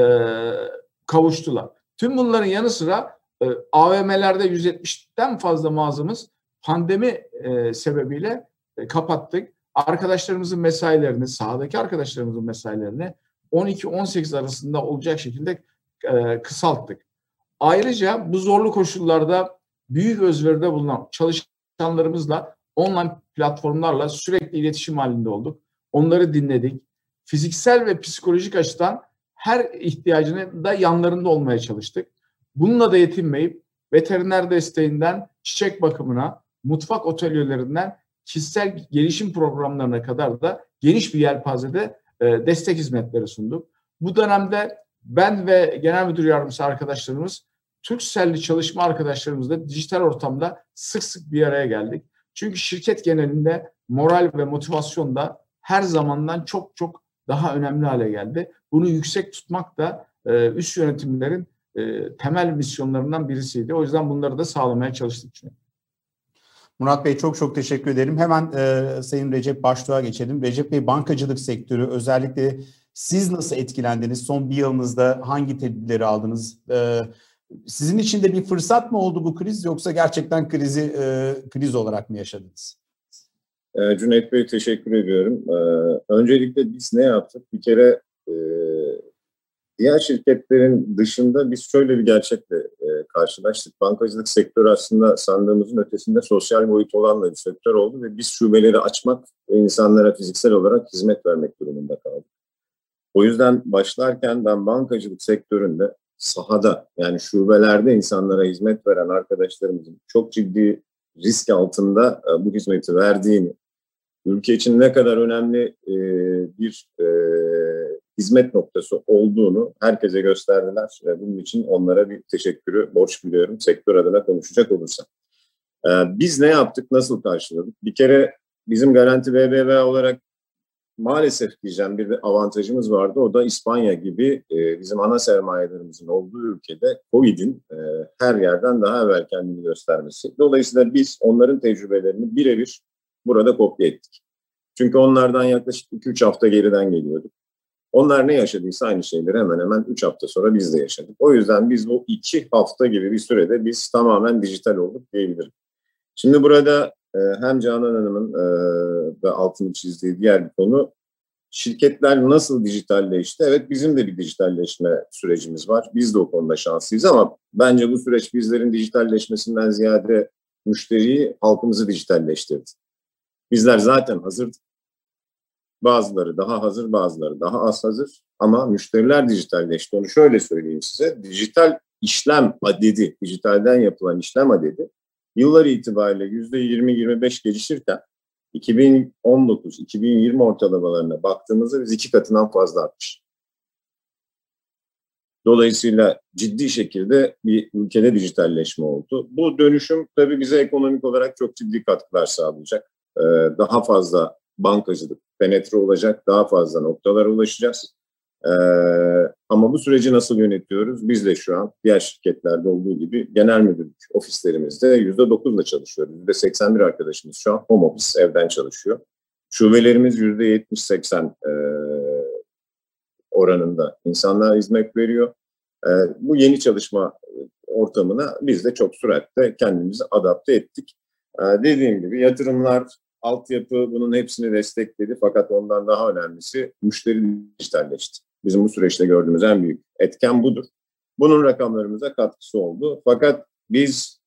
kavuştular. Tüm bunların yanı sıra e, AVM'lerde 170'ten fazla mağazamız pandemi e, sebebiyle e, kapattık. Arkadaşlarımızın mesailerini, sahadaki arkadaşlarımızın mesailerini 12-18 arasında olacak şekilde e, kısalttık. Ayrıca bu zorlu koşullarda büyük özveride bulunan çalışanlarımızla online platformlarla sürekli iletişim halinde olduk. Onları dinledik. Fiziksel ve psikolojik açıdan her ihtiyacını da yanlarında olmaya çalıştık. Bununla da yetinmeyip veteriner desteğinden çiçek bakımına, mutfak oteliyelerinden kişisel gelişim programlarına kadar da geniş bir yelpazede e, destek hizmetleri sunduk. Bu dönemde ben ve genel müdür yardımcısı arkadaşlarımız Türkcell'li çalışma arkadaşlarımızla dijital ortamda sık sık bir araya geldik. Çünkü şirket genelinde moral ve motivasyon da her zamandan çok çok daha önemli hale geldi. Bunu yüksek tutmak da e, üst yönetimlerin e, temel misyonlarından birisiydi. O yüzden bunları da sağlamaya çalıştık. Murat Bey çok çok teşekkür ederim. Hemen e, Sayın Recep Baştuğ'a geçelim. Recep Bey bankacılık sektörü özellikle siz nasıl etkilendiniz? Son bir yılınızda hangi tedbirleri aldınız? E, sizin için de bir fırsat mı oldu bu kriz yoksa gerçekten krizi e, kriz olarak mı yaşadınız? E, Cüneyt Bey teşekkür ediyorum. E, öncelikle biz ne yaptık? Bir kere e, diğer şirketlerin dışında biz şöyle bir gerçekle e, karşılaştık. Bankacılık sektörü aslında sandığımızın ötesinde sosyal boyut olan bir sektör oldu ve biz şubeleri açmak ve insanlara fiziksel olarak hizmet vermek durumunda kaldık. O yüzden başlarken ben bankacılık sektöründe sahada yani şubelerde insanlara hizmet veren arkadaşlarımızın çok ciddi risk altında e, bu hizmeti verdiğini, ülke için ne kadar önemli e, bir e, hizmet noktası olduğunu herkese gösterdiler. Ve bunun için onlara bir teşekkürü borç biliyorum sektör adına konuşacak olursam. Biz ne yaptık, nasıl karşıladık? Bir kere bizim Garanti BBVA olarak maalesef diyeceğim bir avantajımız vardı. O da İspanya gibi e, bizim ana sermayelerimizin olduğu ülkede COVID'in e, her yerden daha evvel kendini göstermesi. Dolayısıyla biz onların tecrübelerini birebir burada kopya ettik. Çünkü onlardan yaklaşık 2-3 hafta geriden geliyorduk. Onlar ne yaşadıysa aynı şeyleri hemen hemen 3 hafta sonra biz de yaşadık. O yüzden biz bu 2 hafta gibi bir sürede biz tamamen dijital olduk diyebilirim. Şimdi burada e, hem Canan Hanım'ın e, da altını çizdiği diğer bir konu şirketler nasıl dijitalleşti? Evet bizim de bir dijitalleşme sürecimiz var. Biz de o konuda şanslıyız ama bence bu süreç bizlerin dijitalleşmesinden ziyade müşteriyi, halkımızı dijitalleştirdi. Bizler zaten hazırdık. Bazıları daha hazır, bazıları daha az hazır. Ama müşteriler dijitalleşti. Onu şöyle söyleyeyim size. Dijital işlem adedi, dijitalden yapılan işlem adedi yıllar itibariyle %20-25 gelişirken 2019-2020 ortalamalarına baktığımızda biz iki katından fazla artmış. Dolayısıyla ciddi şekilde bir ülkede dijitalleşme oldu. Bu dönüşüm tabii bize ekonomik olarak çok ciddi katkılar sağlayacak. Ee, daha fazla bankacılık penetre olacak, daha fazla noktalara ulaşacağız. Ee, ama bu süreci nasıl yönetiyoruz? Biz de şu an diğer şirketlerde olduğu gibi genel müdürlük ofislerimizde yüzde dokuzla çalışıyoruz. Yüzde seksen bir arkadaşımız şu an home office, evden çalışıyor. Şubelerimiz yüzde yetmiş seksen e, oranında insanlar hizmet veriyor. E, bu yeni çalışma ortamına biz de çok süratle kendimizi adapte ettik. E, dediğim gibi yatırımlar, altyapı bunun hepsini destekledi fakat ondan daha önemlisi müşteri dijitalleşti. Bizim bu süreçte gördüğümüz en büyük etken budur. Bunun rakamlarımıza katkısı oldu. Fakat biz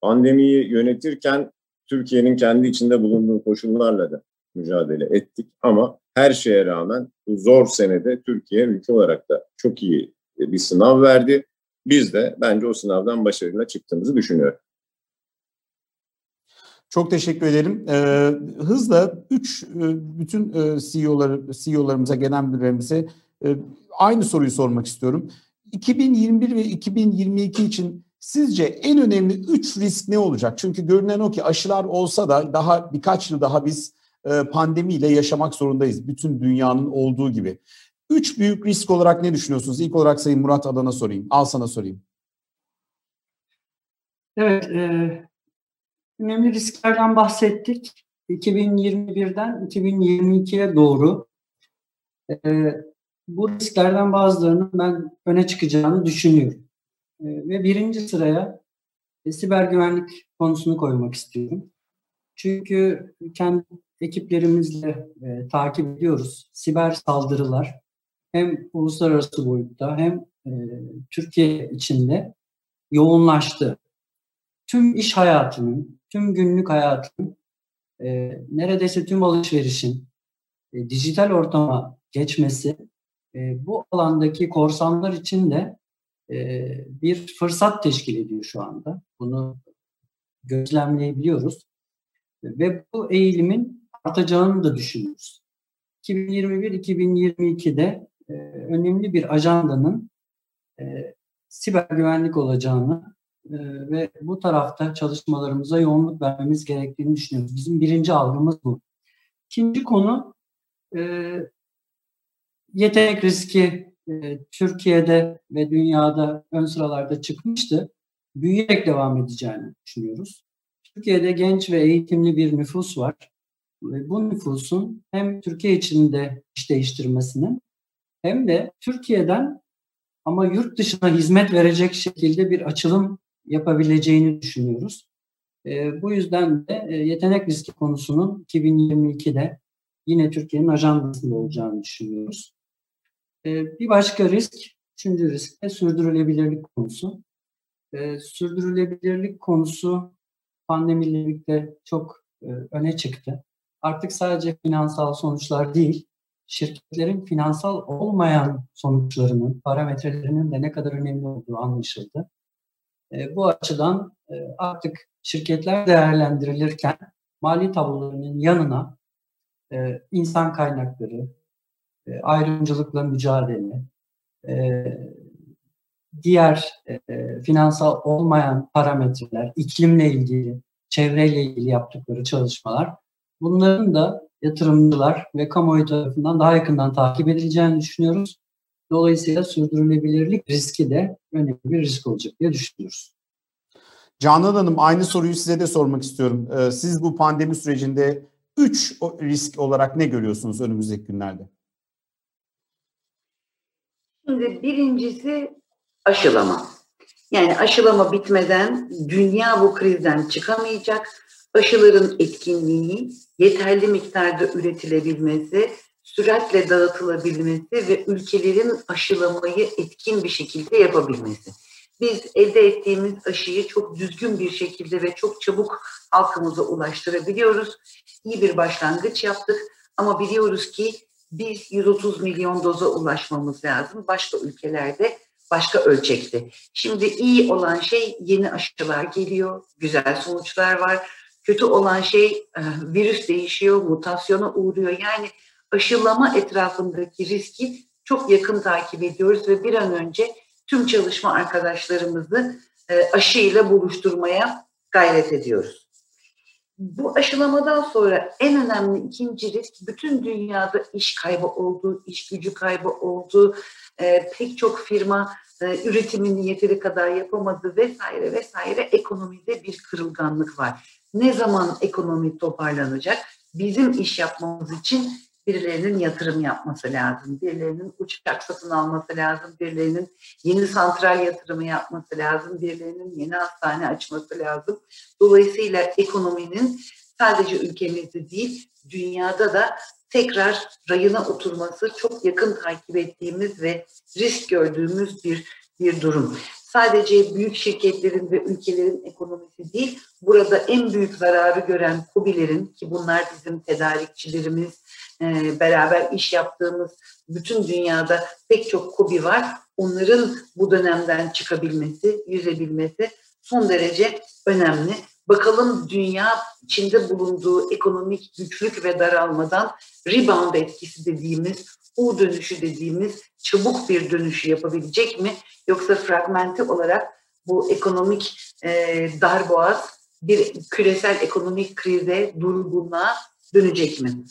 pandemiyi yönetirken Türkiye'nin kendi içinde bulunduğu koşullarla da mücadele ettik. Ama her şeye rağmen bu zor senede Türkiye ülke olarak da çok iyi bir sınav verdi. Biz de bence o sınavdan başarıyla çıktığımızı düşünüyorum. Çok teşekkür ederim. Ee, hızla üç bütün CEO'lar, CEO'larımıza, genel müdürlerimize aynı soruyu sormak istiyorum. 2021 ve 2022 için sizce en önemli üç risk ne olacak? Çünkü görünen o ki aşılar olsa da daha birkaç yıl daha biz e, pandemiyle yaşamak zorundayız. Bütün dünyanın olduğu gibi. Üç büyük risk olarak ne düşünüyorsunuz? İlk olarak Sayın Murat Adan'a sorayım. Al sana sorayım. Evet, e, önemli risklerden bahsettik. 2021'den 2022'ye doğru e, bu risklerden bazılarının ben öne çıkacağını düşünüyorum. E, ve birinci sıraya e, siber güvenlik konusunu koymak istiyorum. Çünkü kendi ekiplerimizle e, takip ediyoruz. Siber saldırılar hem uluslararası boyutta hem e, Türkiye içinde yoğunlaştı. Tüm iş hayatının, tüm günlük hayatın, e, neredeyse tüm alışverişin e, dijital ortama geçmesi e, bu alandaki korsanlar için de e, bir fırsat teşkil ediyor şu anda. Bunu gözlemleyebiliyoruz. Ve bu eğilimin artacağını da düşünüyoruz. 2021-2022'de e, önemli bir ajandanın e, siber güvenlik olacağını ve bu tarafta çalışmalarımıza yoğunluk vermemiz gerektiğini düşünüyoruz. Bizim birinci algımız bu. İkinci konu yetenek riski e, Türkiye'de ve dünyada ön sıralarda çıkmıştı. Büyüyerek devam edeceğini düşünüyoruz. Türkiye'de genç ve eğitimli bir nüfus var. Ve bu nüfusun hem Türkiye içinde iş değiştirmesinin hem de Türkiye'den ama yurt dışına hizmet verecek şekilde bir açılım yapabileceğini düşünüyoruz. E, bu yüzden de e, yetenek riski konusunun 2022'de yine Türkiye'nin ajandasında olacağını düşünüyoruz. Ee, bir başka risk, üçüncü risk de sürdürülebilirlik konusu. Ee, sürdürülebilirlik konusu pandemiyle birlikte çok e, öne çıktı. Artık sadece finansal sonuçlar değil, şirketlerin finansal olmayan sonuçlarının, parametrelerinin de ne kadar önemli olduğu anlaşıldı. Ee, bu açıdan e, artık şirketler değerlendirilirken mali tablolarının yanına e, insan kaynakları, e, ayrımcılıkla mücadele, e, diğer e, finansal olmayan parametreler, iklimle ilgili, çevreyle ilgili yaptıkları çalışmalar, bunların da yatırımcılar ve kamuoyu tarafından daha yakından takip edileceğini düşünüyoruz. Dolayısıyla sürdürülebilirlik riski de önemli bir risk olacak diye düşünüyoruz. Canan Hanım aynı soruyu size de sormak istiyorum. Ee, siz bu pandemi sürecinde üç risk olarak ne görüyorsunuz önümüzdeki günlerde? Şimdi birincisi aşılama. Yani aşılama bitmeden dünya bu krizden çıkamayacak. Aşıların etkinliği, yeterli miktarda üretilebilmesi, süratle dağıtılabilmesi ve ülkelerin aşılamayı etkin bir şekilde yapabilmesi. Biz elde ettiğimiz aşıyı çok düzgün bir şekilde ve çok çabuk halkımıza ulaştırabiliyoruz. İyi bir başlangıç yaptık ama biliyoruz ki biz 130 milyon doza ulaşmamız lazım. Başka ülkelerde başka ölçekte. Şimdi iyi olan şey yeni aşılar geliyor, güzel sonuçlar var. Kötü olan şey e, virüs değişiyor, mutasyona uğruyor. Yani aşılama etrafındaki riski çok yakın takip ediyoruz ve bir an önce tüm çalışma arkadaşlarımızı e, aşıyla buluşturmaya gayret ediyoruz. Bu aşılamadan sonra en önemli ikinci risk bütün dünyada iş kaybı oldu, iş gücü kaybı oldu. E, pek çok firma e, üretimini yeteri kadar yapamadı vesaire vesaire ekonomide bir kırılganlık var. Ne zaman ekonomi toparlanacak? Bizim iş yapmamız için birilerinin yatırım yapması lazım, birilerinin uçak satın alması lazım, birilerinin yeni santral yatırımı yapması lazım, birilerinin yeni hastane açması lazım. Dolayısıyla ekonominin sadece ülkemizde değil, dünyada da tekrar rayına oturması çok yakın takip ettiğimiz ve risk gördüğümüz bir bir durum. Sadece büyük şirketlerin ve ülkelerin ekonomisi değil, burada en büyük zararı gören KOBİ'lerin ki bunlar bizim tedarikçilerimiz, e, beraber iş yaptığımız bütün dünyada pek çok KOBİ var. Onların bu dönemden çıkabilmesi, yüzebilmesi son derece önemli. Bakalım dünya içinde bulunduğu ekonomik güçlük ve daralmadan rebound etkisi dediğimiz, U dönüşü dediğimiz çabuk bir dönüşü yapabilecek mi? Yoksa fragmente olarak bu ekonomik e, darboğaz bir küresel ekonomik krize, durgunluğa dönecek mi?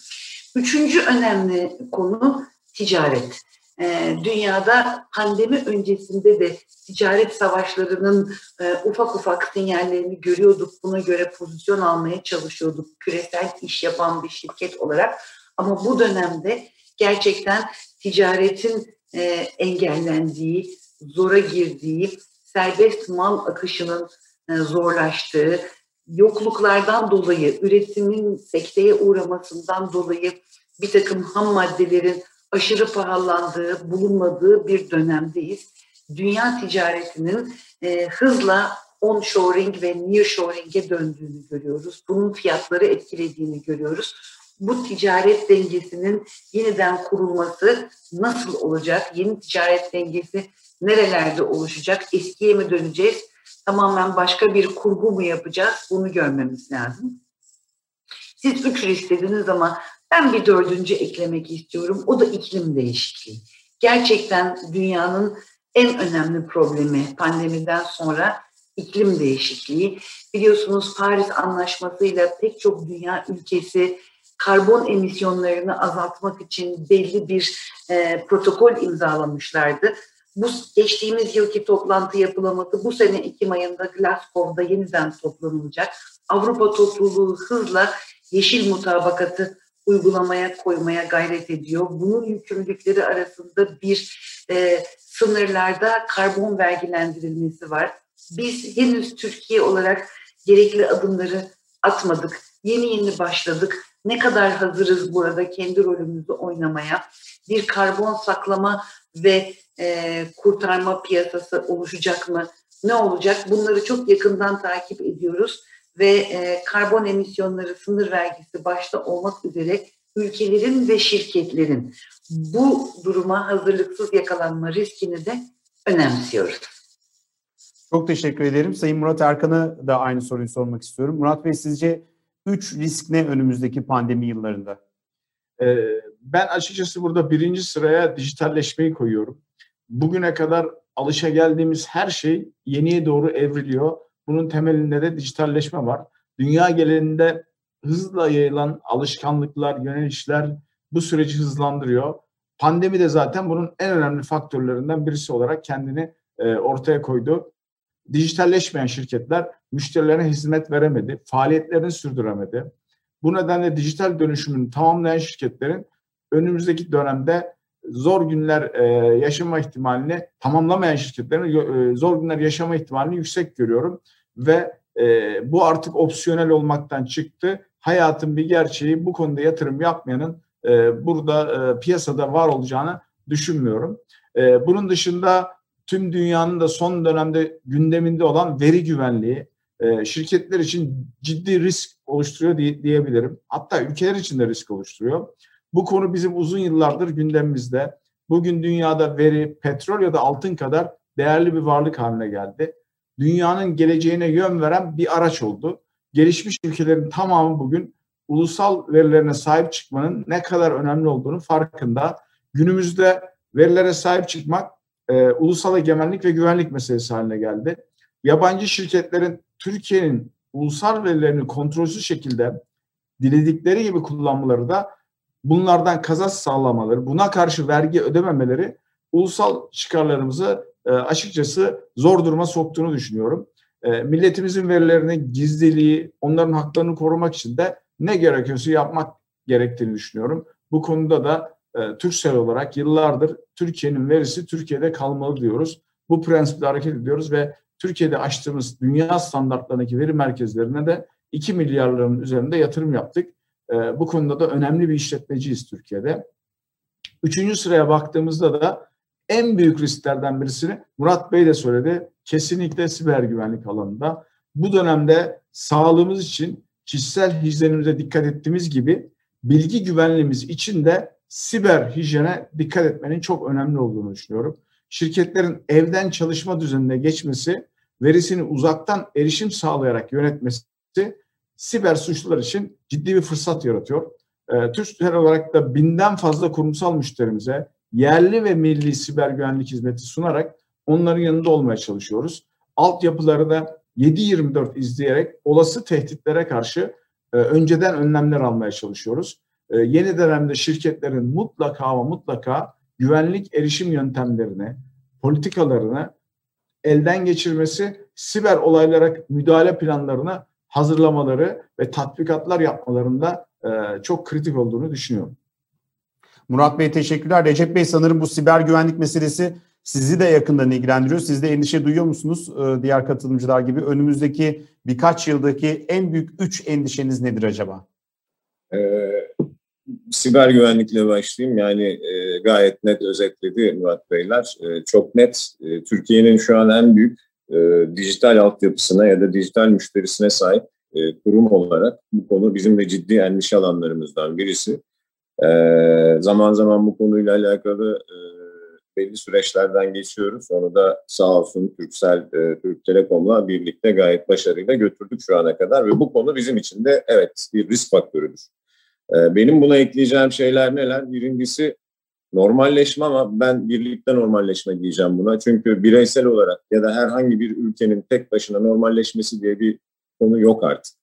Üçüncü önemli konu ticaret. E, dünyada pandemi öncesinde de ticaret savaşlarının e, ufak ufak sinyallerini görüyorduk. Buna göre pozisyon almaya çalışıyorduk küresel iş yapan bir şirket olarak. Ama bu dönemde gerçekten ticaretin e, engellendiği, zora girdiği, serbest mal akışının e, zorlaştığı, yokluklardan dolayı, üretimin sekteye uğramasından dolayı bir takım ham maddelerin aşırı pahalandığı, bulunmadığı bir dönemdeyiz. Dünya ticaretinin e, hızla onshoring ve nearshoring'e döndüğünü görüyoruz. Bunun fiyatları etkilediğini görüyoruz. Bu ticaret dengesinin yeniden kurulması nasıl olacak? Yeni ticaret dengesi nerelerde oluşacak? Eskiye mi döneceğiz? Tamamen başka bir kurgu mu yapacağız? Bunu görmemiz lazım. Siz üç risk dediniz ama ben bir dördüncü eklemek istiyorum. O da iklim değişikliği. Gerçekten dünyanın en önemli problemi pandemiden sonra iklim değişikliği. Biliyorsunuz Paris Anlaşması'yla pek çok dünya ülkesi karbon emisyonlarını azaltmak için belli bir e, protokol imzalamışlardı. Bu geçtiğimiz yılki toplantı yapılamadı. Bu sene Ekim ayında Glasgow'da yeniden toplanılacak. Avrupa topluluğu hızla yeşil mutabakatı uygulamaya koymaya gayret ediyor. Bunun yükümlülükleri arasında bir e, sınırlarda karbon vergilendirilmesi var. Biz henüz Türkiye olarak gerekli adımları atmadık. Yeni yeni başladık. Ne kadar hazırız burada kendi rolümüzü oynamaya? Bir karbon saklama ve e, kurtarma piyasası oluşacak mı? Ne olacak? Bunları çok yakından takip ediyoruz ve e, karbon emisyonları sınır vergisi başta olmak üzere ülkelerin ve şirketlerin bu duruma hazırlıksız yakalanma riskini de önemsiyoruz. Çok teşekkür ederim. Sayın Murat Erkan'a da aynı soruyu sormak istiyorum. Murat Bey sizce üç risk ne önümüzdeki pandemi yıllarında? Ee, ben açıkçası burada birinci sıraya dijitalleşmeyi koyuyorum. Bugüne kadar alışa geldiğimiz her şey yeniye doğru evriliyor. Bunun temelinde de dijitalleşme var. Dünya genelinde hızla yayılan alışkanlıklar, yönelişler bu süreci hızlandırıyor. Pandemi de zaten bunun en önemli faktörlerinden birisi olarak kendini e, ortaya koydu. Dijitalleşmeyen şirketler müşterilerine hizmet veremedi, faaliyetlerini sürdüremedi. Bu nedenle dijital dönüşümünü tamamlayan şirketlerin önümüzdeki dönemde zor günler e, yaşama ihtimalini tamamlamayan şirketlerin e, zor günler yaşama ihtimalini yüksek görüyorum ve e, bu artık opsiyonel olmaktan çıktı. Hayatın bir gerçeği bu konuda yatırım yapmayanın e, burada e, piyasada var olacağını düşünmüyorum. E, bunun dışında tüm dünyanın da son dönemde gündeminde olan veri güvenliği e, şirketler için ciddi risk oluşturuyor diye, diyebilirim. Hatta ülkeler için de risk oluşturuyor. Bu konu bizim uzun yıllardır gündemimizde. Bugün dünyada veri, petrol ya da altın kadar değerli bir varlık haline geldi. Dünyanın geleceğine yön veren bir araç oldu. Gelişmiş ülkelerin tamamı bugün ulusal verilerine sahip çıkmanın ne kadar önemli olduğunu farkında. Günümüzde verilere sahip çıkmak e, ulusal egemenlik ve güvenlik meselesi haline geldi. Yabancı şirketlerin Türkiye'nin ulusal verilerini kontrolsüz şekilde diledikleri gibi kullanmaları da bunlardan kazanç sağlamaları, buna karşı vergi ödememeleri ulusal çıkarlarımızı e, açıkçası zor duruma soktuğunu düşünüyorum. E, milletimizin verilerini gizliliği, onların haklarını korumak için de ne gerekiyorsa yapmak gerektiğini düşünüyorum. Bu konuda da e, Türksel olarak yıllardır Türkiye'nin verisi Türkiye'de kalmalı diyoruz. Bu prensiple hareket ediyoruz ve Türkiye'de açtığımız dünya standartlarındaki veri merkezlerine de 2 milyarların üzerinde yatırım yaptık. E, bu konuda da önemli bir işletmeciyiz Türkiye'de. Üçüncü sıraya baktığımızda da en büyük risklerden birisini Murat Bey de söyledi. Kesinlikle siber güvenlik alanında. Bu dönemde sağlığımız için kişisel hijyenimize dikkat ettiğimiz gibi bilgi güvenliğimiz için de siber hijyene dikkat etmenin çok önemli olduğunu düşünüyorum. Şirketlerin evden çalışma düzenine geçmesi, verisini uzaktan erişim sağlayarak yönetmesi siber suçlular için ciddi bir fırsat yaratıyor. E, Türksel olarak da binden fazla kurumsal müşterimize yerli ve milli siber güvenlik hizmeti sunarak onların yanında olmaya çalışıyoruz. Altyapıları da 7-24 izleyerek olası tehditlere karşı e, önceden önlemler almaya çalışıyoruz. E, yeni dönemde şirketlerin mutlaka ama mutlaka güvenlik erişim yöntemlerini, politikalarını elden geçirmesi, siber olaylara müdahale planlarını hazırlamaları ve tatbikatlar yapmalarında e, çok kritik olduğunu düşünüyorum. Murat Bey teşekkürler. Recep Bey sanırım bu siber güvenlik meselesi sizi de yakından ilgilendiriyor. Siz de endişe duyuyor musunuz e, diğer katılımcılar gibi? Önümüzdeki birkaç yıldaki en büyük üç endişeniz nedir acaba? Ee, siber güvenlikle başlayayım. Yani e, gayet net özetledi Murat Beyler. E, çok net. E, Türkiye'nin şu an en büyük e, dijital altyapısına ya da dijital müşterisine sahip e, kurum olarak bu konu bizim de ciddi endişe alanlarımızdan birisi. E, zaman zaman bu konuyla alakalı e, belli süreçlerden geçiyoruz. Onu da sağ olsun Türksel, e, Türk Telekom'la birlikte gayet başarıyla götürdük şu ana kadar ve bu konu bizim için de evet bir risk faktörüdür. E, benim buna ekleyeceğim şeyler neler? Birincisi normalleşme ama ben birlikte normalleşme diyeceğim buna. Çünkü bireysel olarak ya da herhangi bir ülkenin tek başına normalleşmesi diye bir konu yok artık.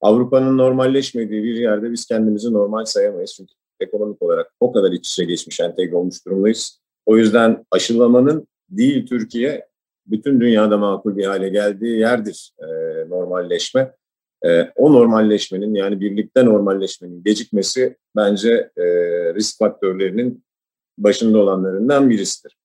Avrupa'nın normalleşmediği bir yerde biz kendimizi normal sayamayız. Çünkü ekonomik olarak o kadar iç içe geçmiş, entegre olmuş durumdayız. O yüzden aşılamanın değil Türkiye, bütün dünyada makul bir hale geldiği yerdir e, normalleşme. E, o normalleşmenin yani birlikte normalleşmenin gecikmesi bence e, risk faktörlerinin başında olanlarından birisidir.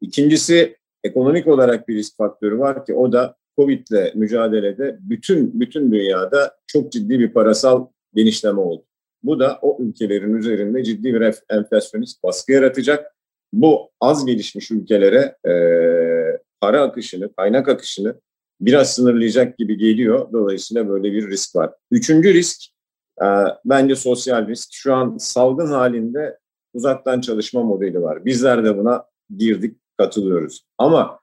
İkincisi ekonomik olarak bir risk faktörü var ki o da Covid'le mücadelede bütün bütün dünyada çok ciddi bir parasal genişleme oldu. Bu da o ülkelerin üzerinde ciddi bir enflasyonist baskı yaratacak. Bu az gelişmiş ülkelere e, para akışını, kaynak akışını biraz sınırlayacak gibi geliyor. Dolayısıyla böyle bir risk var. Üçüncü risk e, bence sosyal risk. Şu an salgın halinde uzaktan çalışma modeli var. Bizler de buna girdik, katılıyoruz. Ama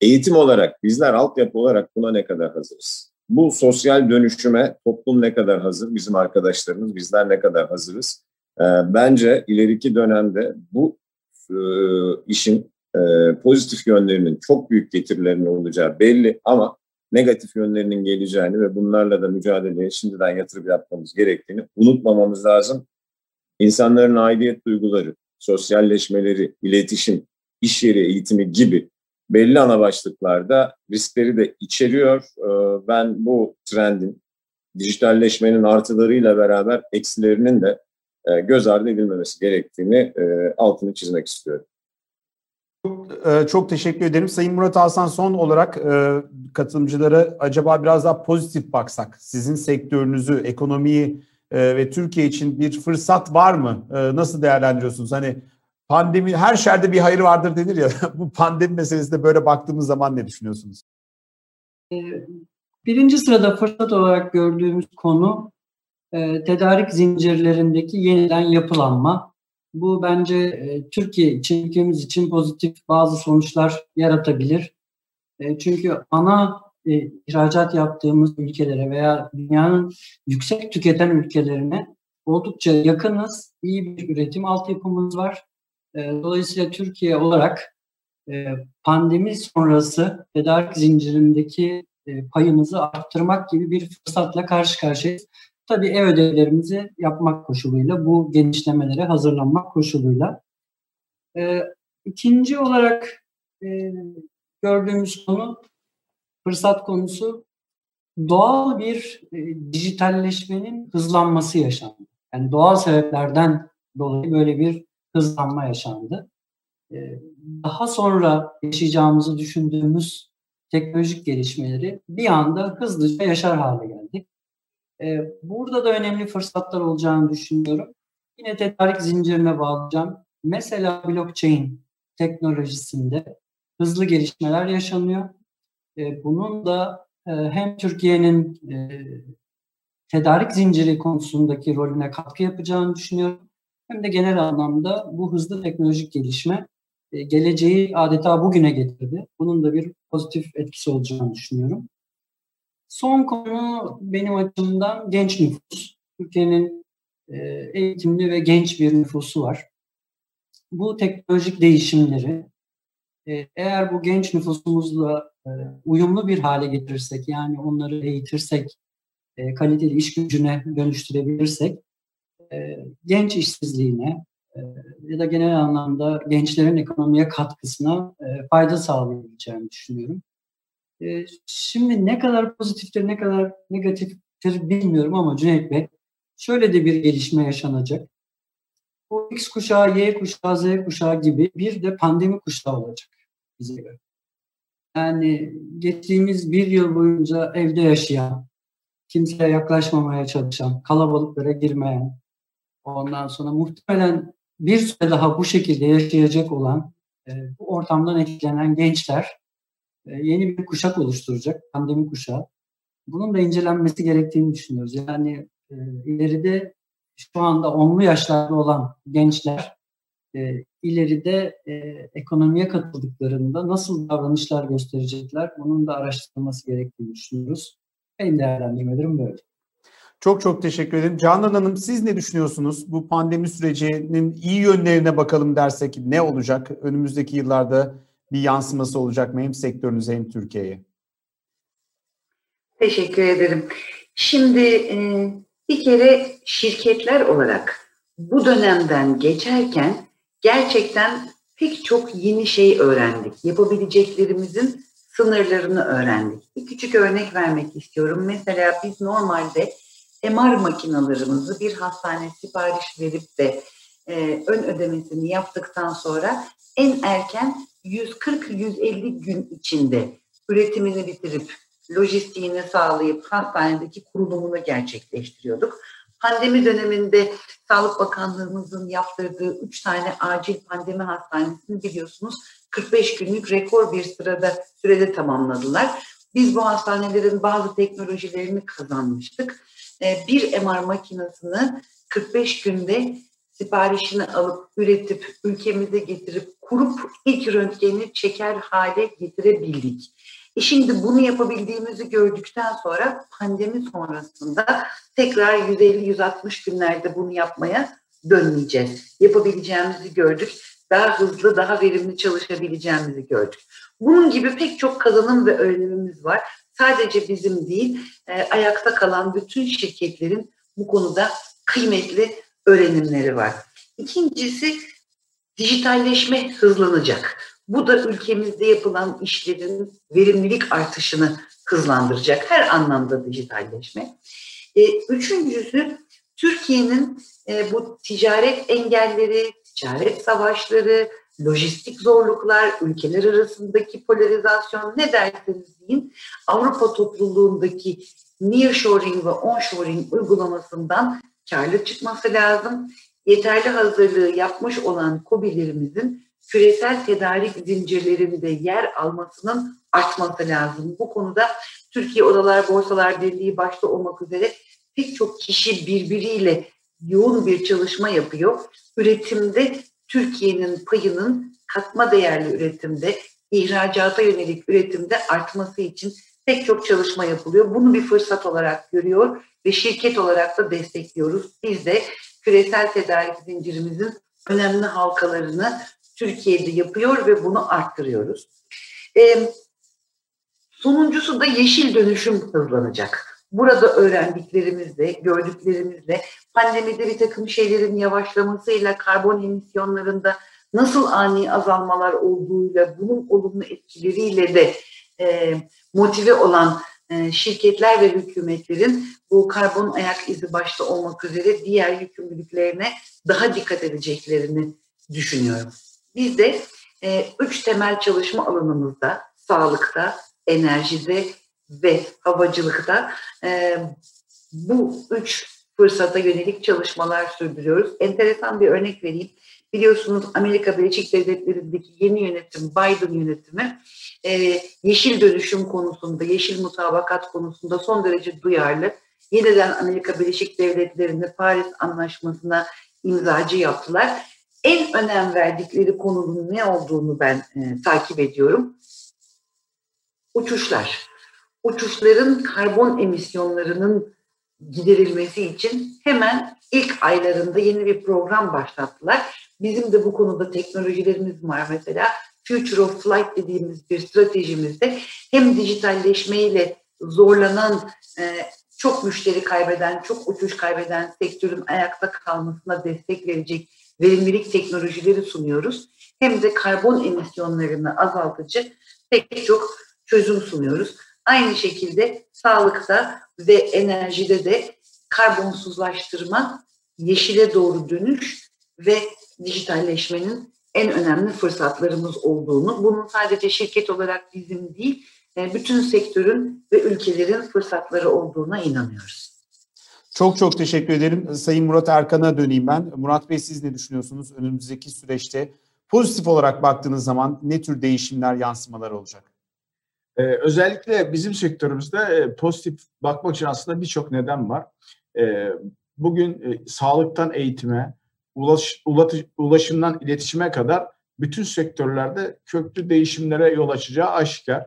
eğitim olarak, bizler altyapı olarak buna ne kadar hazırız? Bu sosyal dönüşüme toplum ne kadar hazır? Bizim arkadaşlarımız, bizler ne kadar hazırız? E, bence ileriki dönemde bu e, işin e, pozitif yönlerinin çok büyük getirilerinin olacağı belli ama negatif yönlerinin geleceğini ve bunlarla da mücadeleye şimdiden yatırım yapmamız gerektiğini unutmamamız lazım. İnsanların aidiyet duyguları, sosyalleşmeleri, iletişim, iş yeri eğitimi gibi belli ana başlıklarda riskleri de içeriyor. Ee, ben bu trendin, dijitalleşmenin artılarıyla beraber eksilerinin de e, göz ardı edilmemesi gerektiğini e, altını çizmek istiyorum. E, çok teşekkür ederim. Sayın Murat Alsan son olarak katılımcılara acaba biraz daha pozitif baksak. Sizin sektörünüzü, ekonomiyi ve Türkiye için bir fırsat var mı? Nasıl değerlendiriyorsunuz? Hani pandemi her şerde bir hayır vardır denir ya. Bu pandemi meselesinde böyle baktığımız zaman ne düşünüyorsunuz? Ee, birinci sırada fırsat olarak gördüğümüz konu e, tedarik zincirlerindeki yeniden yapılanma. Bu bence e, Türkiye için, ülkemiz için pozitif bazı sonuçlar yaratabilir. E, çünkü ana ihracat yaptığımız ülkelere veya dünyanın yüksek tüketen ülkelerine oldukça yakınız. İyi bir üretim altyapımız var. Dolayısıyla Türkiye olarak pandemi sonrası tedarik zincirindeki payımızı arttırmak gibi bir fırsatla karşı karşıyayız. Tabii ev ödevlerimizi yapmak koşuluyla, bu genişlemelere hazırlanmak koşuluyla. İkinci olarak gördüğümüz konu, fırsat konusu doğal bir dijitalleşmenin hızlanması yaşandı. Yani doğal sebeplerden dolayı böyle bir hızlanma yaşandı. Ee, daha sonra yaşayacağımızı düşündüğümüz teknolojik gelişmeleri bir anda hızlıca yaşar hale geldik. Ee, burada da önemli fırsatlar olacağını düşünüyorum. Yine tedarik zincirine bağlayacağım. Mesela blockchain teknolojisinde hızlı gelişmeler yaşanıyor. Bunun da hem Türkiye'nin tedarik zinciri konusundaki rolüne katkı yapacağını düşünüyorum hem de genel anlamda bu hızlı teknolojik gelişme geleceği adeta bugüne getirdi. Bunun da bir pozitif etkisi olacağını düşünüyorum. Son konu benim açımdan genç nüfus. Türkiye'nin eğitimli ve genç bir nüfusu var. Bu teknolojik değişimleri eğer bu genç nüfusumuzla uyumlu bir hale getirirsek, yani onları eğitirsek, kaliteli iş gücüne dönüştürebilirsek e, genç işsizliğine e, ya da genel anlamda gençlerin ekonomiye katkısına e, fayda sağlayabileceğini düşünüyorum. E, şimdi ne kadar pozitiftir, ne kadar negatiftir bilmiyorum ama Cüneyt Bey, şöyle de bir gelişme yaşanacak. Bu X kuşağı, Y kuşağı, Z kuşağı gibi bir de pandemi kuşağı olacak bize göre. Yani geçtiğimiz bir yıl boyunca evde yaşayan, kimseye yaklaşmamaya çalışan, kalabalıklara girmeyen, Ondan sonra muhtemelen bir süre daha bu şekilde yaşayacak olan e, bu ortamdan etkilenen gençler e, yeni bir kuşak oluşturacak, pandemi kuşağı. Bunun da incelenmesi gerektiğini düşünüyoruz. Yani e, ileride şu anda onlu yaşlarda olan gençler e, ileride e, ekonomiye katıldıklarında nasıl davranışlar gösterecekler bunun da araştırılması gerektiğini düşünüyoruz. Benim değerlendirmelerim böyle. Çok çok teşekkür ederim. Canan Hanım siz ne düşünüyorsunuz? Bu pandemi sürecinin iyi yönlerine bakalım dersek ne olacak? Önümüzdeki yıllarda bir yansıması olacak mı hem sektörünüze hem Türkiye'ye? Teşekkür ederim. Şimdi e, bir kere şirketler olarak bu dönemden geçerken gerçekten pek çok yeni şey öğrendik. Yapabileceklerimizin sınırlarını öğrendik. Bir küçük örnek vermek istiyorum. Mesela biz normalde MR makinalarımızı bir hastane sipariş verip de e, ön ödemesini yaptıktan sonra en erken 140-150 gün içinde üretimini bitirip lojistiğini sağlayıp hastanedeki kurulumunu gerçekleştiriyorduk. Pandemi döneminde Sağlık Bakanlığımızın yaptırdığı 3 tane acil pandemi hastanesini biliyorsunuz 45 günlük rekor bir sırada sürede tamamladılar. Biz bu hastanelerin bazı teknolojilerini kazanmıştık. E, bir MR makinesini 45 günde siparişini alıp üretip ülkemize getirip kurup ilk röntgeni çeker hale getirebildik. E şimdi bunu yapabildiğimizi gördükten sonra pandemi sonrasında tekrar 150-160 günlerde bunu yapmaya dönmeyeceğiz. Yapabileceğimizi gördük. Daha hızlı, daha verimli çalışabileceğimizi gördük. Bunun gibi pek çok kazanım ve öğrenimimiz var. Sadece bizim değil, e, ayakta kalan bütün şirketlerin bu konuda kıymetli öğrenimleri var. İkincisi dijitalleşme hızlanacak. Bu da ülkemizde yapılan işlerin verimlilik artışını hızlandıracak. Her anlamda dijitalleşme. E, üçüncüsü Türkiye'nin e, bu ticaret engelleri, ticaret savaşları, lojistik zorluklar, ülkeler arasındaki polarizasyon ne derseniz deyin Avrupa topluluğundaki nearshoring ve onshoring uygulamasından karlı çıkması lazım. Yeterli hazırlığı yapmış olan COBİ'lerimizin küresel tedarik zincirlerinde yer almasının artması lazım. Bu konuda Türkiye Odalar Borsalar Birliği başta olmak üzere pek çok kişi birbiriyle yoğun bir çalışma yapıyor. Üretimde Türkiye'nin payının katma değerli üretimde, ihracata yönelik üretimde artması için pek çok çalışma yapılıyor. Bunu bir fırsat olarak görüyor ve şirket olarak da destekliyoruz. Biz de küresel tedarik zincirimizin önemli halkalarını Türkiye'de yapıyor ve bunu arttırıyoruz. Ee, sonuncusu da yeşil dönüşüm hızlanacak. Burada öğrendiklerimizle, gördüklerimizle pandemide bir takım şeylerin yavaşlamasıyla karbon emisyonlarında nasıl ani azalmalar olduğuyla bunun olumlu etkileriyle de e, motive olan e, şirketler ve hükümetlerin bu karbon ayak izi başta olmak üzere diğer yükümlülüklerine daha dikkat edeceklerini düşünüyorum. Biz de e, üç temel çalışma alanımızda, sağlıkta, enerjide ve havacılıkta e, bu üç fırsata yönelik çalışmalar sürdürüyoruz. Enteresan bir örnek vereyim. Biliyorsunuz Amerika Birleşik Devletleri'ndeki yeni yönetim, Biden yönetimi e, yeşil dönüşüm konusunda, yeşil mutabakat konusunda son derece duyarlı. Yeniden Amerika Birleşik Devletleri'nde Paris Anlaşması'na imzacı yaptılar. En önem verdikleri konunun ne olduğunu ben e, takip ediyorum. Uçuşlar. Uçuşların karbon emisyonlarının giderilmesi için hemen ilk aylarında yeni bir program başlattılar. Bizim de bu konuda teknolojilerimiz var mesela. Future of Flight dediğimiz bir stratejimizde hem dijitalleşmeyle zorlanan, e, çok müşteri kaybeden, çok uçuş kaybeden sektörün ayakta kalmasına destek verecek verimlilik teknolojileri sunuyoruz. Hem de karbon emisyonlarını azaltıcı pek çok çözüm sunuyoruz. Aynı şekilde sağlıkta ve enerjide de karbonsuzlaştırma, yeşile doğru dönüş ve dijitalleşmenin en önemli fırsatlarımız olduğunu, bunun sadece şirket olarak bizim değil, e, bütün sektörün ve ülkelerin fırsatları olduğuna inanıyoruz. Çok çok teşekkür ederim. Sayın Murat Erkan'a döneyim ben. Murat Bey siz ne düşünüyorsunuz önümüzdeki süreçte? Pozitif olarak baktığınız zaman ne tür değişimler, yansımalar olacak? Ee, özellikle bizim sektörümüzde e, pozitif bakmak için aslında birçok neden var. E, bugün e, sağlıktan eğitime, ulaş, ulatış, ulaşımdan iletişime kadar bütün sektörlerde köklü değişimlere yol açacağı aşikar.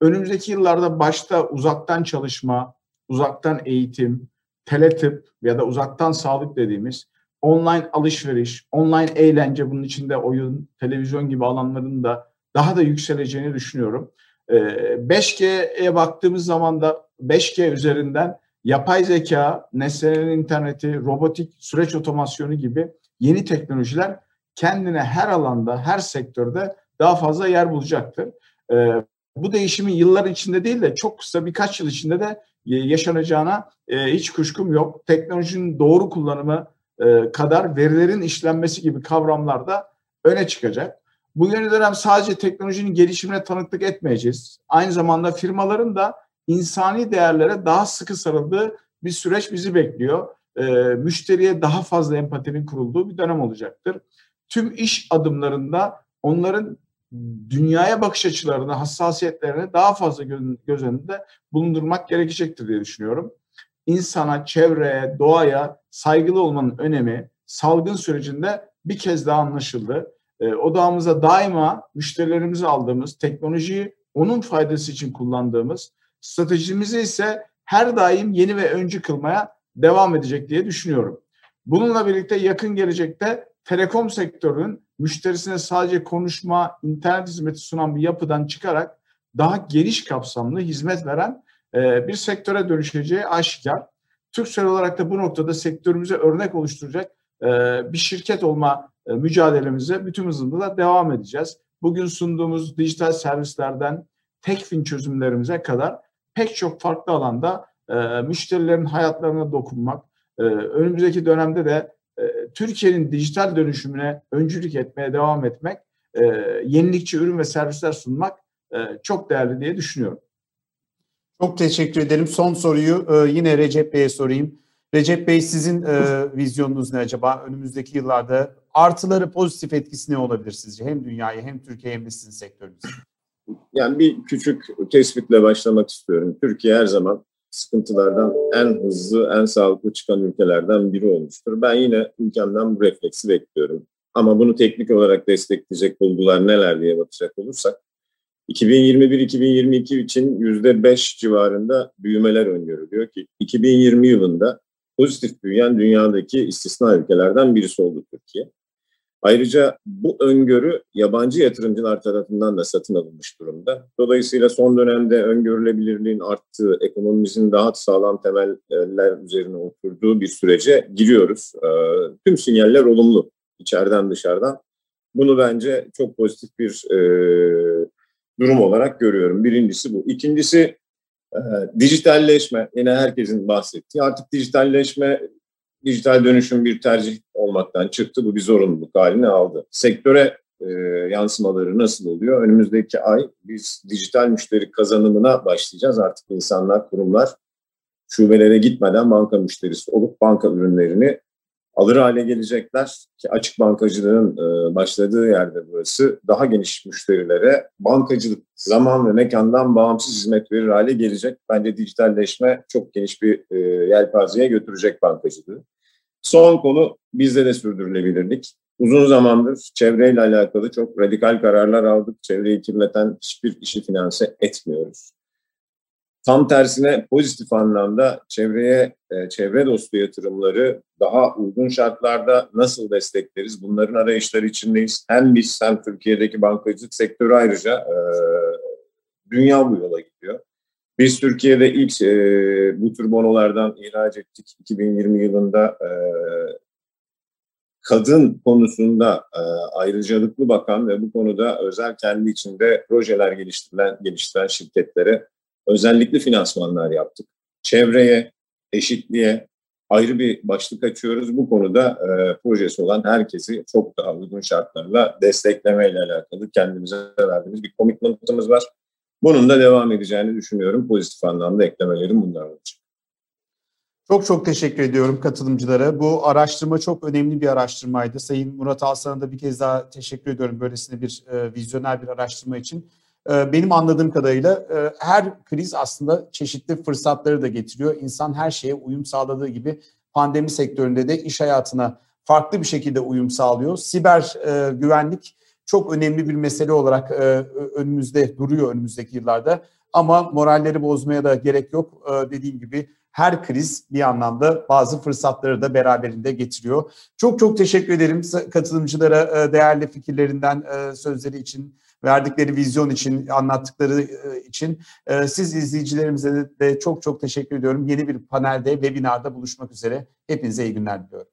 Önümüzdeki yıllarda başta uzaktan çalışma, uzaktan eğitim, teletıp ya da uzaktan sağlık dediğimiz online alışveriş, online eğlence bunun içinde oyun, televizyon gibi alanların da daha da yükseleceğini düşünüyorum. 5G'ye ee, baktığımız zaman da 5G üzerinden yapay zeka, nesnelerin interneti, robotik süreç otomasyonu gibi yeni teknolojiler kendine her alanda, her sektörde daha fazla yer bulacaktır. Ee, bu değişimin yıllar içinde değil de çok kısa birkaç yıl içinde de yaşanacağına e, hiç kuşkum yok. Teknolojinin doğru kullanımı e, kadar verilerin işlenmesi gibi kavramlar da öne çıkacak. Bu yeni dönem sadece teknolojinin gelişimine tanıklık etmeyeceğiz. Aynı zamanda firmaların da insani değerlere daha sıkı sarıldığı bir süreç bizi bekliyor. E, müşteriye daha fazla empatinin kurulduğu bir dönem olacaktır. Tüm iş adımlarında onların dünyaya bakış açılarını, hassasiyetlerini daha fazla göz, önünde bulundurmak gerekecektir diye düşünüyorum. İnsana, çevreye, doğaya saygılı olmanın önemi salgın sürecinde bir kez daha anlaşıldı. E, odağımıza daima müşterilerimizi aldığımız, teknolojiyi onun faydası için kullandığımız, stratejimizi ise her daim yeni ve öncü kılmaya devam edecek diye düşünüyorum. Bununla birlikte yakın gelecekte telekom sektörünün müşterisine sadece konuşma, internet hizmeti sunan bir yapıdan çıkarak daha geniş kapsamlı hizmet veren e, bir sektöre dönüşeceği aşikar. Türksel olarak da bu noktada sektörümüze örnek oluşturacak e, bir şirket olma e, mücadelemize bütün hızında devam edeceğiz. Bugün sunduğumuz dijital servislerden tekfin çözümlerimize kadar pek çok farklı alanda müşterilerin hayatlarına dokunmak, önümüzdeki dönemde de Türkiye'nin dijital dönüşümüne öncülük etmeye devam etmek, yenilikçi ürün ve servisler sunmak çok değerli diye düşünüyorum. Çok teşekkür ederim. Son soruyu e, yine Recep Bey'e sorayım. Recep Bey sizin e, vizyonunuz ne acaba? Önümüzdeki yıllarda artıları pozitif etkisi ne olabilir sizce? Hem dünyayı hem Türkiye hem de sizin sektörünüzde. Yani bir küçük tespitle başlamak istiyorum. Türkiye her zaman sıkıntılardan en hızlı, en sağlıklı çıkan ülkelerden biri olmuştur. Ben yine ülkemden bu refleksi bekliyorum. Ama bunu teknik olarak destekleyecek bulgular neler diye bakacak olursak 2021-2022 için %5 civarında büyümeler öngörülüyor ki 2020 yılında pozitif büyüyen dünyadaki istisna ülkelerden birisi oldu Türkiye. Ayrıca bu öngörü yabancı yatırımcılar tarafından da satın alınmış durumda. Dolayısıyla son dönemde öngörülebilirliğin arttığı, ekonomimizin daha sağlam temeller üzerine oturduğu bir sürece giriyoruz. Ee, tüm sinyaller olumlu içeriden dışarıdan. Bunu bence çok pozitif bir e, durum olarak görüyorum. Birincisi bu. İkincisi e, dijitalleşme. Yine herkesin bahsettiği. Artık dijitalleşme, dijital dönüşüm bir tercih olmaktan çıktı. Bu bir zorunluluk haline aldı. Sektöre e, yansımaları nasıl oluyor? Önümüzdeki ay biz dijital müşteri kazanımına başlayacağız. Artık insanlar, kurumlar şubelere gitmeden banka müşterisi olup banka ürünlerini alır hale gelecekler ki açık bankacılığın e, başladığı yerde burası daha geniş müşterilere bankacılık zaman ve mekandan bağımsız hizmet verir hale gelecek. Bence dijitalleşme çok geniş bir e, yelpazeye götürecek bankacılığı. Son konu bizde de sürdürülebilirlik. Uzun zamandır çevreyle alakalı çok radikal kararlar aldık. Çevreyi kirleten hiçbir işi finanse etmiyoruz. Tam tersine pozitif anlamda çevreye, e, çevre dostu yatırımları daha uygun şartlarda nasıl destekleriz? Bunların arayışları içindeyiz. Hem biz hem Türkiye'deki bankacılık sektörü ayrıca e, dünya bu yola gidiyor. Biz Türkiye'de ilk e, bu tür bonolardan ihraç ettik 2020 yılında. E, kadın konusunda e, ayrıcalıklı bakan ve bu konuda özel kendi içinde projeler geliştirilen geliştiren şirketlere özellikle finansmanlar yaptık. Çevreye, eşitliğe ayrı bir başlık açıyoruz. Bu konuda e, projesi olan herkesi çok daha uygun şartlarla desteklemeyle alakalı kendimize verdiğimiz bir komitmentımız var. Bunun da devam edeceğini düşünüyorum. Pozitif anlamda eklemelerim bunlar olacak. Çok çok teşekkür ediyorum katılımcılara. Bu araştırma çok önemli bir araştırmaydı. Sayın Murat Alsan'a da bir kez daha teşekkür ediyorum böylesine bir e, vizyoner bir araştırma için. Ee, benim anladığım kadarıyla e, her kriz aslında çeşitli fırsatları da getiriyor. İnsan her şeye uyum sağladığı gibi pandemi sektöründe de iş hayatına farklı bir şekilde uyum sağlıyor. Siber e, güvenlik çok önemli bir mesele olarak e, önümüzde duruyor önümüzdeki yıllarda. Ama moralleri bozmaya da gerek yok. Dediğim gibi her kriz bir anlamda bazı fırsatları da beraberinde getiriyor. Çok çok teşekkür ederim katılımcılara değerli fikirlerinden, sözleri için verdikleri vizyon için, anlattıkları e, için. E, siz izleyicilerimize de çok çok teşekkür ediyorum. Yeni bir panelde, webinarda buluşmak üzere. Hepinize iyi günler diliyorum.